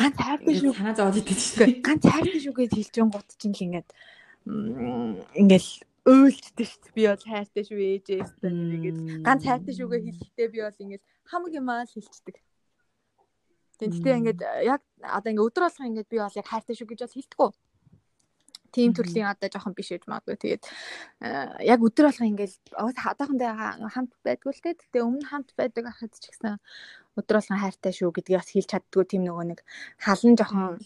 Speaker 1: ганц хайртай шүү
Speaker 2: санаа зовоод идэв шүү.
Speaker 1: Ганц хайртай шүү гэж хэлж гот чинь л ингээд ингээл өөлддөг шүү. Би бол хайртай шүү ээжээс тэгээд ганц хайртай шүүгээ хэлэхдээ би бол ингээл хамаг юмаа л хэлцдэг. Тэгтээ ингээд яг одоо ингээд өдөр болгон ингээд би бол яг хайртай шүү гэж бол хэлдэггүй. Тийм төрлийн одоо жоохон биш гэж магадгүй. Тэгээд яг өдөр болгон ингээд одоохондоо хамт байдгүй л те. Тэгтээ өмнө хамт байдаг ахад ч гэсэн өдөр болгон хайртай шүү гэдгийг бас хэлж чаддгүй тийм нөгөө нэг халан жоохон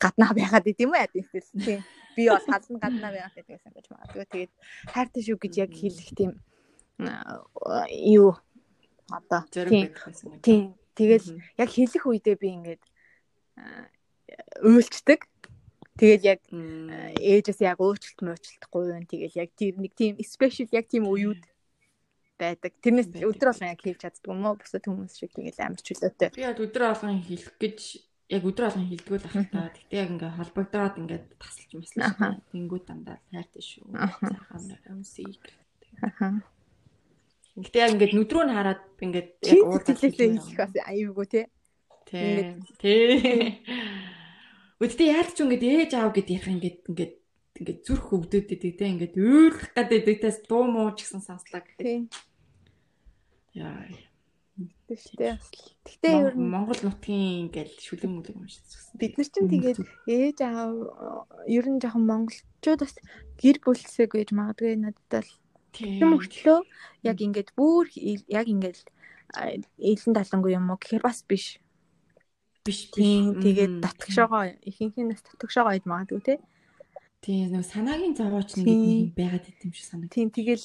Speaker 1: гаднаа байгаад идэм үү яа тийм. Би бол халан гаднаа байгаад байдагсан гэж магадгүй. Тэгээд хайртай шүү гэж яг хэлэх тийм юу одоо тийм тэгэл яг хэлэх үедээ би ингээд уйлчдаг тэгэл яг ээжээс яг уучлалт муучлахгүй юм. Тэгэл яг тэр нэг тийм special яг тийм үеуд байдаг. Тэрнээс өдөр болгон яг хэлж чаддгүй юм уу бусад хүмүүс шиг тэгэл амар чөлөөтэй
Speaker 2: би яг өдөр болгон хэлэх гэж яг өдөр болгон хэлдэггүй л ах та тэгтээ яг ингээ холбогдоод ингээд тасалж маслаа тэнгүүд дандаа хайртай шүү. Цаахан өмсөйг аха. Гэтэ яг ингээд нүдрөө нь хараад ингээд
Speaker 1: яг хэлээсээ хэлэх бас аюугүй тий.
Speaker 2: Тий. Тий. Үдтэй яалч ингээд ээж аав гэд ярих ингээд ингээд ингээд зүрх өвдөд идэг тий ингээд өөрлөх гэдэг тас дуу муу ч гэсэн сонслоо гэхэд. Яа.
Speaker 1: Тэгтээ тэгтээ ер
Speaker 2: нь Монгол нутгийн ингээд шүлэг мүлэг юм шиг зүгсэн.
Speaker 1: Бид нар чинь тэгээд ээж аав ер нь жоохон монголчууд бас гэр бүлсэг гэж магадгүй надад л Тийм мөртлөө яг ингээд бүр яг ингээд элен талангүй юм уу гэхээр бас биш.
Speaker 2: Биш
Speaker 1: тийм тэгээд татгшоогоо ихэнхнээс татгшоогоо ид магадгүй те.
Speaker 2: Тийм нэг санаагийн зовооч нэг байгаад идэм шиг санаг.
Speaker 1: Тийм тэгэл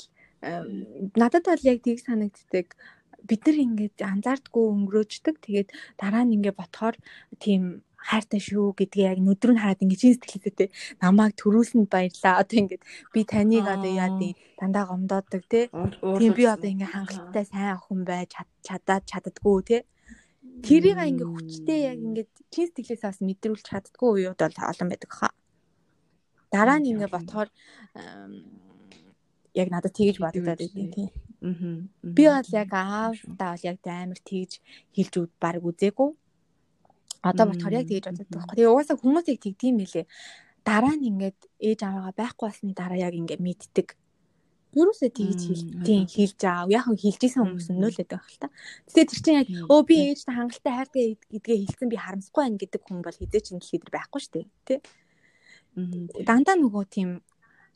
Speaker 1: надад бол яг тийг санагддаг бид нар ингээд анзаардгүй өнгөрөөждөг. Тэгээд дараа нь ингээд ботхоор тийм хайртай шүү гэдгийг яг нүдрүү нь хараад ингэж сэтгэлээтэй намайг төрүүлсэнд баярлаа. Одоо ингэж би таныг одоо яа тий дандаа гомдоодог тий. Тийм би одоо ингэ хангалттай сайн охин байж чадаад чаддггүй тий. Тэрийг ингээ хүчтэй яг ингээд чин сэтгэлээс бас мэдрүүлж чаддгүй уууд бол олон байдаг хаа. Дараа нь ингээ ботхоор яг надад тэгж бодогдоод идэв тий. Би бол яг аавтаа бол яг амар тэгж хэлж үд баг үзээгүй Одоо бодохоор яг тэгж боддог байхгүй. Тэгээ угаасаа хүмүүс яг тэгдэм байлээ. Дараа нь ингээд ээж аваагаа байхгүй болсны дараа яг ингээд мэддэг. Юурээсээ тэгж хэлтийн хэлж аав. Яг нь хэлжсэн хүмүүс нөлөөд байх л та. Тэгээ тэр чинь яг өө би ээжтэй хангалттай хайртай гэдгээ хэлсэн би харамсахгүй байна гэдэг хүн бол хизээч энэ дэлхийд байхгүй шүү дээ. Тэ. Дандаа нөгөө тийм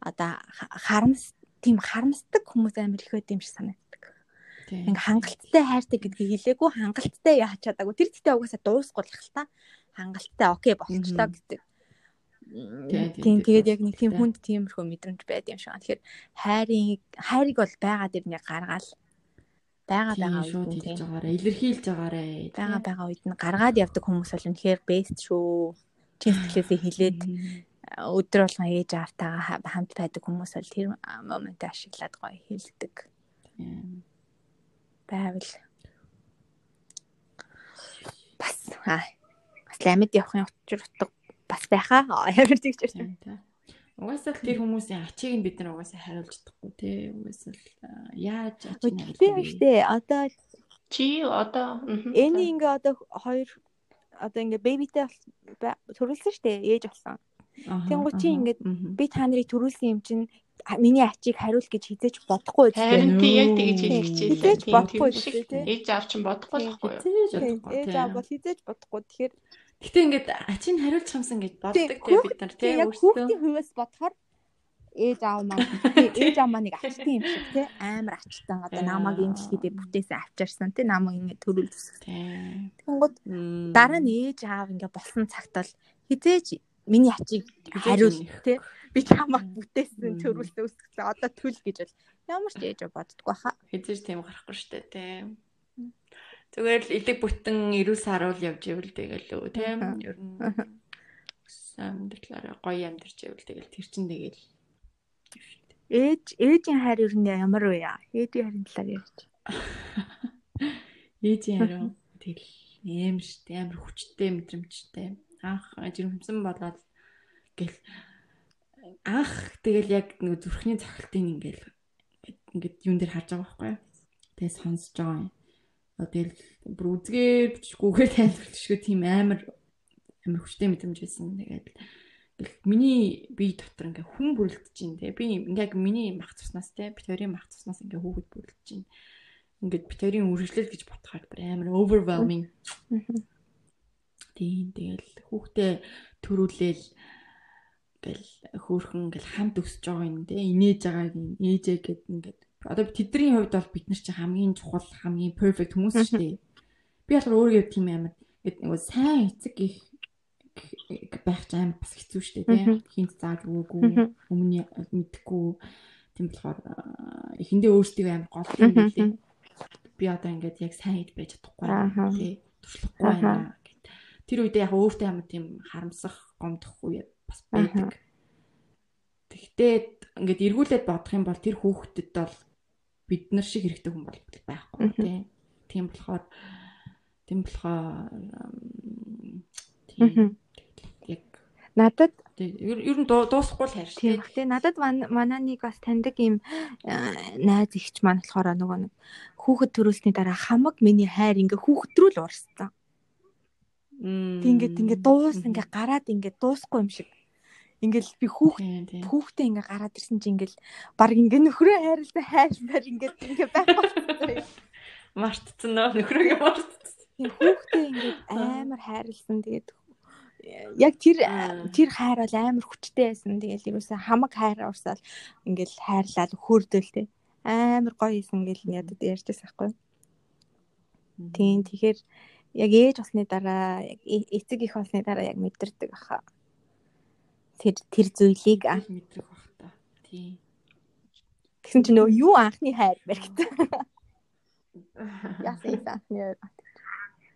Speaker 1: одоо харамс тийм харамсдаг хүмүүс амар их байд юм шиг санагдав Ингээ хангалттай хайртай гэдгийг хэлээгүй хангалттай яач чадаагүй. Тэр гэхдээ угаасаа дуусгах л та. Хангалттай окей болчлоо гэдэг. Тийм тэгээд яг нэг тийм хүнд тиймэрхүү мэдрэмж байд юм шиг. Тэгэхээр хайрын хайрыг бол байгаа дэр нэг гаргаал байгаа байгаа
Speaker 2: үед хэлж байгаарэ. Илэрхийлж байгаарэ
Speaker 1: байгаа байгаа үед нь гаргаад явдаг хүмүүс бол үнэхээр бест шүү. Чин сэтгэлээсээ хилээд өдөр болгон ээж аавтайгаа хамт байдаг хүмүүс бол тэр момент ашиглаад гоё хэлдэг. Байвал. Бас аа бас ламид явахын учир утга бас байхаа ямар тийч
Speaker 2: байна та. Угаасаа тэр хүмүүсийн ачийг нь бид нар угаасаа хариулж чадахгүй тий. Угаасаа яаж ачиг
Speaker 1: нь хариулж одоо
Speaker 3: чи одоо
Speaker 1: энэ ингээ одоо хоёр одоо ингээ бэбитэй төрүүлсэн штэ ээж болсон. Тэнгуү чи ингээд би та нарыг төрүүлсэн юм чинь миний ачийг хариул гэж хизээч бодохгүй
Speaker 3: тийм яг тэгж хэлэх хичээлээ.
Speaker 1: Хизээч бодохгүй тийм.
Speaker 3: Ээж аав чинь бодохгүй байхгүй
Speaker 1: юу? Ээж аав бол хизээч бодохгүй. Тэгэхээр
Speaker 2: Гэтэ ингээд ачийг хариулчих юмсан гэж боддог тийм бид нар тийм
Speaker 1: өөрсдөө. Хүүхдийн хувьас бодохоор ээж аав маань ээж аав маань нэг ачтсан юм шиг тий амар ачтан одоо намайг энэ дэлхийдээ бүтээсэн авчирсан тий намайг ингэ төрүүл төсгсөн. Тэнгууд дараа нь ээж аав ингэ болсон цагт бол хизээж миний ачийг хариул тий би чамаа бүтээсэн төрүүлсэн үсгсэн одоо түл гэж бол ямар ч ээж боддгоо хаа.
Speaker 2: Хэзээ тийм гарахгүй штэ тийм. Зүгээр л элэг бүтэн эрүүл саруул явж ивэл тэгэл үү тийм. Ер нь амьдралаараа гоё амьдарч ивэл тэгэл тэр чин тэгэл
Speaker 1: ээж ээжийн хайр ер нь ямар вэ яа? Ээжийн хайрын талаар ярьж.
Speaker 2: Ээжийн хайр тэгэл ийм штэ амар хүчтэй мэдрэмжтэй. Анх жирэмсэн болоод гэл анх тэгэл яг нэг зүрхний цохилтын ингээл ингээд юун дээр харж байгаа байхгүй. Тэгээ сонсож байгаа юм. Тэгэл бүр үзгээр бичгүүгээр тайлбарлчихгүй тийм амар амар хүчтэй мэдрэмж байсан. Тэгээд миний бие дотор ингээ хүн бүрлдэж чинь те. Би ингээ миний мах цуснаас те битэрийн мах цуснаас ингээ хүүхэд бүрлдэж чинь ингээд битэрийн үргэлжлэл гэж бодохоор бүр амар overwhelming. Тийм тэгэл хүүхдээ төрүүлээл гэл хөөхөн гэл хамт өсөж байгаа юм те. Инээж байгааг ээжээ гэд ингээд одоо тэдний хувьд бол бид нар чинь хамгийн чухал хамгийн perfect хүмүүс шүү дээ. Би болохоор өөрийгөө тийм амар нэг сайн эцэг их байх ч амар бас хэцүү шүү дээ те хинт зааж өгөөгүй өмнө мэдхгүй. Тийм болохоор эхэндээ өөрсдөө амар гол юм билээ. Би одоо ингээд яг сайн ид байж чадахгүй тий. Туршлахгүй байна гэд. Тэр үедээ яг өөртөө амар тийм харамсах гомдох үе бас байдаг. Тэгтээ ингээд эргүүлээд бодох юм бол тэр хүүхдэд бол бид нар шиг хэрэгтэй хүн бол байхгүй тий. Тийм болохоор тийм болохоор тийм яг
Speaker 1: надад
Speaker 2: ер нь дуусахгүй л хайр
Speaker 1: тийм. Тэгээ надад манай нэг бас таньдаг юм найз ихч маань болохоор нөгөө нэг хүүхэд төрүүлсний дараа хамаг миний хайр ингээ хүүхэд рүү л урссан. Ингээд ингээд дуус ингээ гараад ингээ дуусахгүй юм шиг. Ингээл би хүүхд хүүхдээ ингээ гараад ирсэн чи ингээл баг ингээ нөхрөө хайрлаа хайрлаар ингээ ингээ байхгүй.
Speaker 2: Мартцсан нөө нөхрөөгээ мартцсан.
Speaker 1: Хүүхдээ ингээ амар хайрлсан тэгээд яг тэр тэр хайр бол амар хүчтэй байсан. Тэгэл ерөөсөө хамаг хайр урсаал ингээл хайрлал хөөрдөл тээ. Амар гоё исэн гэл ядад ярьжсэн байхгүй. Тийм тэгэхээр яг ээж болсны дараа яг эцэг их болсны дараа яг мэдэрдэг аха. Тэр тэр зүйлийг
Speaker 2: мэдрэх бах та. Тийм.
Speaker 1: Тэгсэн чинь нөгөө юу анхны хайр мэрэгт. Яасан анхны хайр.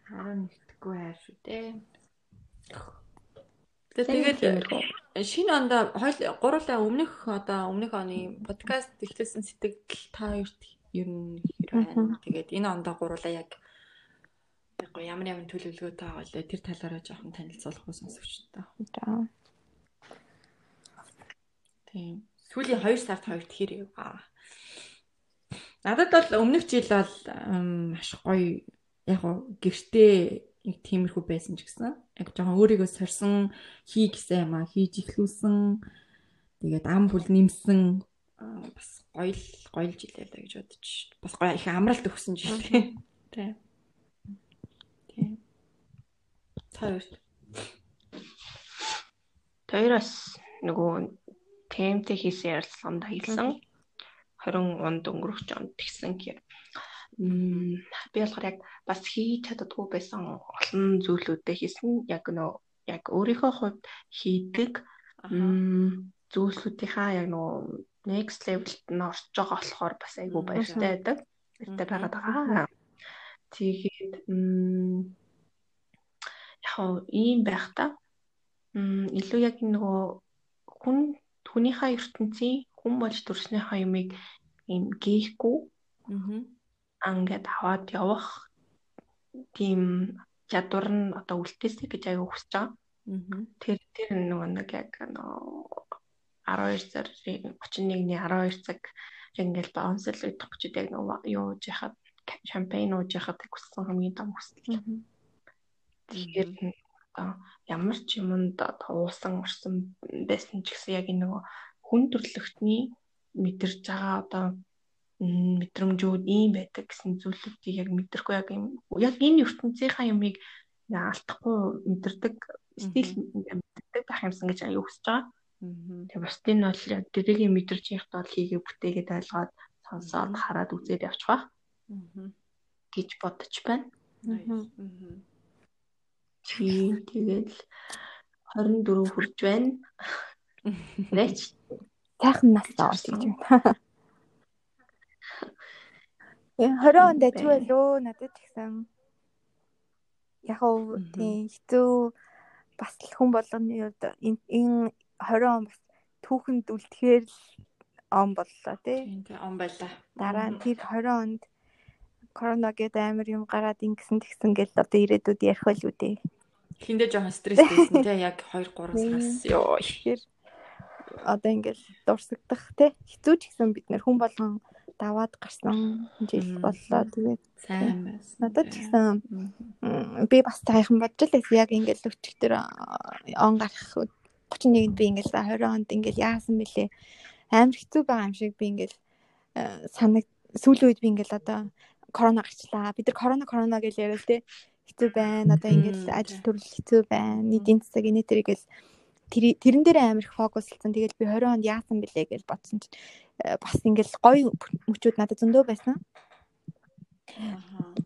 Speaker 2: Харин нэгтгэхгүй хайр шүү дээ. Тэгээд шинэ ондоо хойл гурлаа өмнөх одоо өмнөх оны подкаст эхлүүлсэн сэтгэл та хоёрт ер нь хэрэг байна. Тэгээд энэ ондоо гурлаа яг яг ямар ямар төлөвлөгөөтэй байгаа лээ тэр талаараа жоохон танилцуулах уу сонсогчтой.
Speaker 1: За.
Speaker 2: Тийм. Сүүлийн 2 сард хоёрт хэрэг аа. Надад бол өмнөх жил бол маш гоё яг гэртээ нэг тиймэрхүү байсан ч гэсэн яг жоохон өөрийгөө сорсон хий гэсэн юм а хийж ихлүүлсэн тэгээд ам бүл нэмсэн бас гоё л гоё л жилээ л гэж бодож бас гоё их амралт өгсөн жил тий. Тий. Тий. Таарч.
Speaker 3: Тэрс нөгөө темтэй хийсэн ярилцлаганд хэлсэн 20 онд өнгөрөх жонд тэгсэн гэх би болохоор яг бас хийж чаддгүй байсан олон зүйлүүдээ хийсэн. Яг нөө яг өөрийнхөө хувьд хийдэг зүйлсүүдийнхаа яг нөө next level-т нь орж байгаа болохоор бас айгүй баяртай байдаг. Баяртай байгаад байгаа. Тэгээд яг ийм байх та. Илүү яг нөгөө хүн хүнийхээ ертөнцийн хүн болж төрснийхаа юмыг ийм гээхгүй. Ингээд аваад явах тийм чадвар нь одоо үлдээсэй гэж аяга хүсэж байгаа. Тэр тэр нөгөө нэг яг нөө 12 сарын 31-ний 12 цаг ингээл баунсэл идэх гэж яг нөгөө юу яхад шампань ууж яхад хүссэн хамгийн том хүсэл. Тэгэхээр ямар ч юмд уусан орсон байсан ч гэсэн яг энэ нөгөө хүн төрлөختний мэдэрж байгаа одоо мэдрэмжүүд ийм байдаг гэсэн зүйлүүдийг яг мэдрэхгүй яг юм яг энэ ертөнцийнхаа юмыг алдахгүй мэдэрдэг стил мэддэг байх юмсан гэж аюу хүсэж байгаа. Тэгээ бусдын нь бол яг дэрийг мэдэрч яхад бол хийгээ бүтээгээд ойлгоод сонсоод хараад үзээд явчих ба. гэж бодож байна. Тийм тэгэл 24 хүрж байна. Нэч
Speaker 1: сайхан настай орж гэж байна. 20 онд ажиг байлоо надад ч гэсэн яг уу тийм хэцүү бас хүн болгоны үед энэ 20 он бас түүхэнд үлдэхээр л он боллоо тий.
Speaker 2: Тийм он байлаа.
Speaker 1: Дараа нь тэр 20 онд корона гэдэг амар юм гараад ингэсэн тэгсэн гэл одоо ирээдүйд ярих байл үү дээ.
Speaker 2: Хиндэ жоохон стресстэйсэн тий яг 2 3 сараас ёо.
Speaker 1: Тэгэхээр одоо ингээл дурсагдах тий. Хэцүү ч гэсэн бид нэр хүн болгон даваад гарсан жил боллоо. Тэгээд
Speaker 2: сайн байсан.
Speaker 1: Надад ч гэсэн би бас тайхан бодож л яг ингээл өчтөр он гарах 31-нд би ингээл 20 онд ингээл яасан бэлээ. Амар хэцүү байгаа юм шиг би ингээл санаг сүүлийн үед би ингээл одоо корона гарчлаа. Бид нар корона корона гэж яриа л те. Хэцүү байна. Одоо ингээд ажил төрөл хэцүү байна. Нийтийн засаг энэ төр гэл тэрэн дээр амар их фокуслсан. Тэгэл би 20 онд яасан бэлээ гэж бодсон чинь э, бас ингээл гоё мөчүүд надад зөндөө байсан.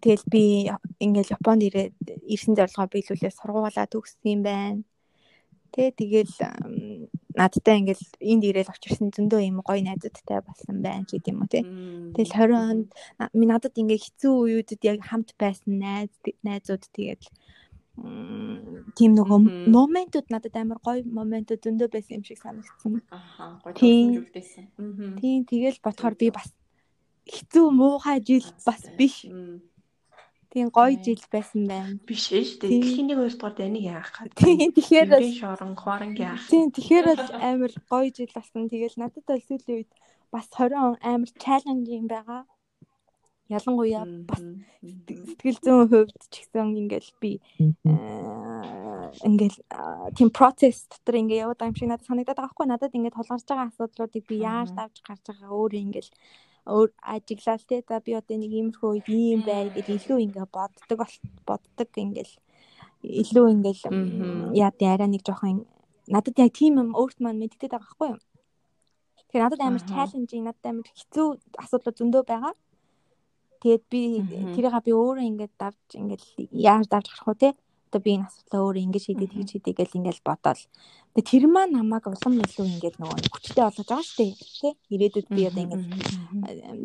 Speaker 1: Тэгэл би ингээл Японд ирээд ирсэн зорилгоо биелүүлээ сургуулаа төгссөн юм байна. Тэ тэгэл надтай ингээл энд ирээл очирсан зөндөө юм гоё найзуудтай болсон байна ч гэдэм үү тэ. Тэгэл 20 онд надад ингээ хэцүү үеүүдэд яг хамт байсан найз найзууд тэгээд тийм нөгөө моментууд надад амар гоё моментууд зөндөө байсан юм шиг санагдсан.
Speaker 2: Аха гоё төвлөрүүлсэн.
Speaker 1: Тийм тэгэл бодохоор би бас хэцүү муухай жил бас биш. Тийм гоё жил байсан байна.
Speaker 3: Биш ээ шүү дээ. Дэлхийн нэг хоёр дахь энийг яах гэх.
Speaker 1: Тийм тэгэхээр
Speaker 3: шорон хорон яах.
Speaker 1: Тийм тэгэхээр бол амар гоё жил болсон. Тэгэл надад бол сүүлийн үед бас 20 он амар чаленжинг байгаа ялангуяа бас сэтгэл зүйн хувьд ч гэсэн ингээл би ингээл тийм процесс дотор ингээ яваад байгаа юм шиг надад санагдаад байгаа хгүй надад ингээд тулгарч байгаа асуудлуудыг би яаж давж гарч байгаа өөр ингээл өөр ажиглал те за би одоо нэг иймэрхүү ийм бай гэж илүү ингээ боддог боддог ингээл илүү ингээл яа тий арай нэг жоохон надад яг тийм юм өөрт маань мэддэг байгаа хгүй юу? Тэгэхээр надад амар чаленжинг надад амар хэцүү асуудлууд зөндөө байгаа. Тэгээд би тэрийг би өөрөө ингээд давж ингээд яаж давж гарах вэ те? Одоо би энэ асуудлаа өөрөө ингэж шийдээ тэгж шийдээ гэл ингээд бодоол. Тэгээд тэр маань намайг улам илүү ингээд нөгөө хүчтэй болгож байгаа шүү дээ. Тэ? Ирээдүйд би одоо ингээд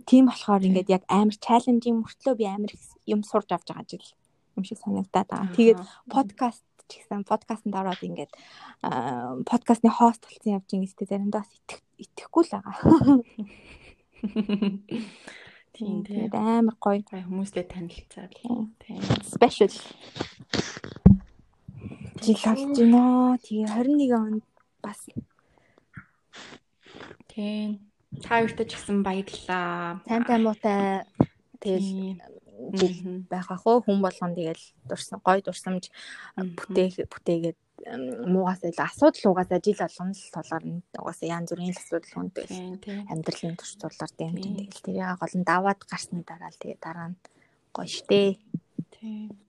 Speaker 1: тийм болохоор ингээд яг амар чаленжинг мөртлөө би амар юм сурж авч байгаа жил юм шиг санагдаад байгаа. Тэгээд подкаст ч гэсэн подкастт ороод ингээд подкастны хост болсон явж ингээд заримдаа бас итгэхгүй л байгаа.
Speaker 2: Тийм
Speaker 1: тэгээд амар гоё.
Speaker 2: Хүмүүстэй танилцаад
Speaker 1: тийм special жил болж байна. Тэгээ 21 онд бас
Speaker 2: тийм та хоёртай ч гэсэн баярлалаа.
Speaker 1: Сайнтай муутай тэгэл жил байгаа хөө хүн болгон тэгэл дурсан гой дурсамж бүтээх бүтээгээд муугаас ил асуудал угаасаа жил болгоно л тулгарна. Угаасаа янз бүрийн асуудал хүнтэй амьдралын турш тулгар дэм тэгэл тэрийг гол нь даваад гарсны дараа л тэгээ дараа нь гоё штэ.
Speaker 2: Тийм.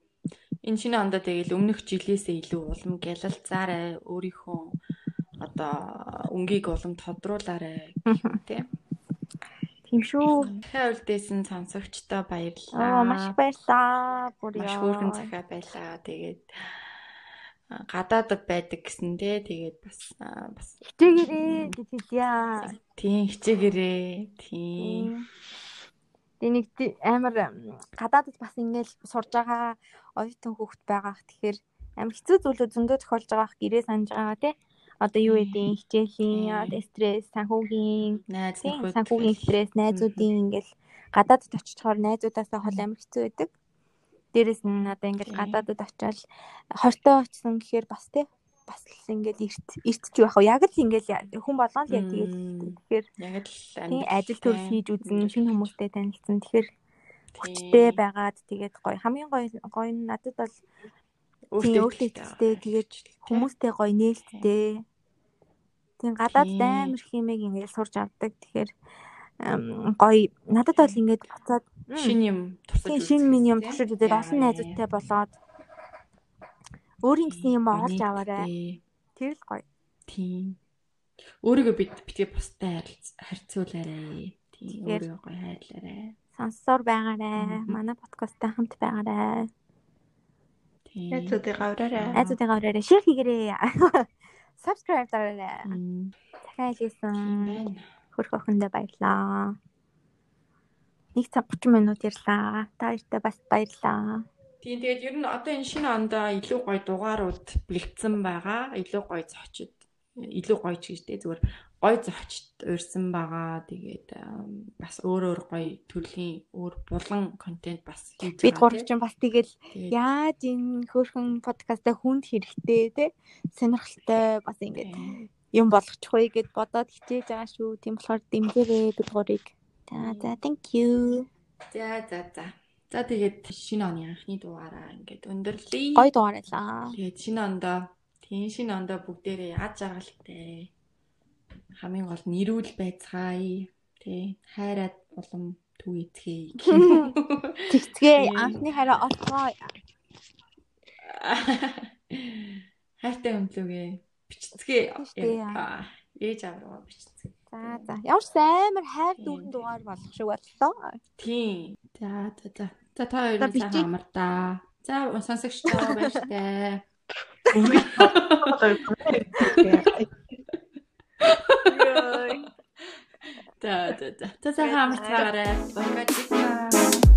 Speaker 2: Энэ шинэ ондоо тэгэл өмнөх жилээсээ илүү улам гялалцаарай өөрийнхөө одоо өнгийг улам тодруулаарай тийм.
Speaker 1: Тийм шүү.
Speaker 2: Дахиад үлдээсэн сонсогчдоо баярлалаа.
Speaker 1: Аа маш баярлалаа. Бүр
Speaker 2: яа. Маш хөөрхөн захаа байлаа. Тэгээд гадаадд байдаг гэсэн те тэгээд бас бас
Speaker 1: хичээгээрээ гэж хэлье.
Speaker 2: Тийм хичээгээрээ. Тийм.
Speaker 1: Тэгээ нэг амар гадаадд бас ингээл сурж байгаа оюутан хүүхэд байгаах. Тэгэхээр амар хэцүү зүйлүүд зөндөө тохиолж байгаах гэрээ санаж байгаа те. Одоо юу гэдэг хичээлийн стресс, санхүүгийн
Speaker 2: найз нөхөд
Speaker 1: санхүүгийн стресс, найзуудын ингээл гадаадд очихоор найзуудаасаа хол амар хэцүү байдаг. Дээрэс нь одоо ингээд гадаадд очиад хортой очсон гэхээр бас тий бас л ингээд эрт ч яах вэ? Яг л ингээд хүн болгоно л яг тэгээд тэгэхээр
Speaker 2: яг
Speaker 1: л ажил төр хийж үзэн шинэ хүмүүстэй танилцсан. Тэгэхээр хүчтэй байгаад тэгээд гоё хамгийн гоё гоё нь надад бол өөртөө тэгээд хүмүүстэй гоё нээлттэй. Тийм гадаад амар хэмээг ингээд сурч авдаг. Тэгэхээр гоё. Надад бол ингээд буцаад
Speaker 2: шин юм
Speaker 1: туршиж шин минь юм туршиж үзээд олон найзуудтай болоод өөрийн гэсэн юм олж аваарай. Тэр л гоё.
Speaker 2: Тийм. Өөрийгөө бид битгий бустай харьцуулаарай. Тийм өөрийгөө гоё хайрлаарай.
Speaker 1: Сонсоор байгаарай. Манай подкасттай хамт байгаарай.
Speaker 3: Тийм. Найзуудыгаа ураарай.
Speaker 1: Найзуудыгаа ураарай. Шеэр хийгээрэй. Subscribe дараарай. Дахиад хэлсэн. Хөрх охиндоо баярлаа. 1 цаг 30 минут ярьлаа. Та хоёртай бас баярлаа.
Speaker 2: Тийм тэгээд ер нь одоо энэ шинэ ондоо илүү гоё дугаарууд бэлдсэн байгаа. Илүү гоё зочид илүү гоё ч гэжтэй зүгээр гоё зочид урьсан байгаа. Тэгээд бас өөр өөр гоё төрлийн өөр булан контент бас
Speaker 1: хийж байгаа. Бид гурав чинь бас тэгэл яаж энэ хөөрхөн подкастаа хүнд хэрэгтэй те сонирхолтой бас ингээд юм болгочих вэ гэд бодоод хичээж байгаа шүү. Тийм болохоор дэмжээрэй бид гурыг. За за thank you.
Speaker 2: За за за. За тэгээд шинэ оны анхны дугаараа ингээд өндөрлөе.
Speaker 1: Гой дугаар байлаа.
Speaker 2: Тэгээд шинэ ондоо тийм шинэ ондоо бүгдээрээ яаж жаргалтай. Хамгийн гол нэрүүл байцгаая. Тэ хайраад улам түг эцгээе.
Speaker 1: Тэгцгээ анхны хараа олгоо.
Speaker 2: хайртай өмлөөгөө бичцгээ. Ээж авраа бичцгээ.
Speaker 1: За за. Ямар ч амар хайр дүүрэн дугаар болох шиг боллоо.
Speaker 2: Тийм. За за за. За та хоёр
Speaker 1: За,
Speaker 2: нь
Speaker 1: бичиж.
Speaker 2: сайн амар да. За сонсогчдоо байж таа. За за за. За за хамар цагаарай. Бага чита.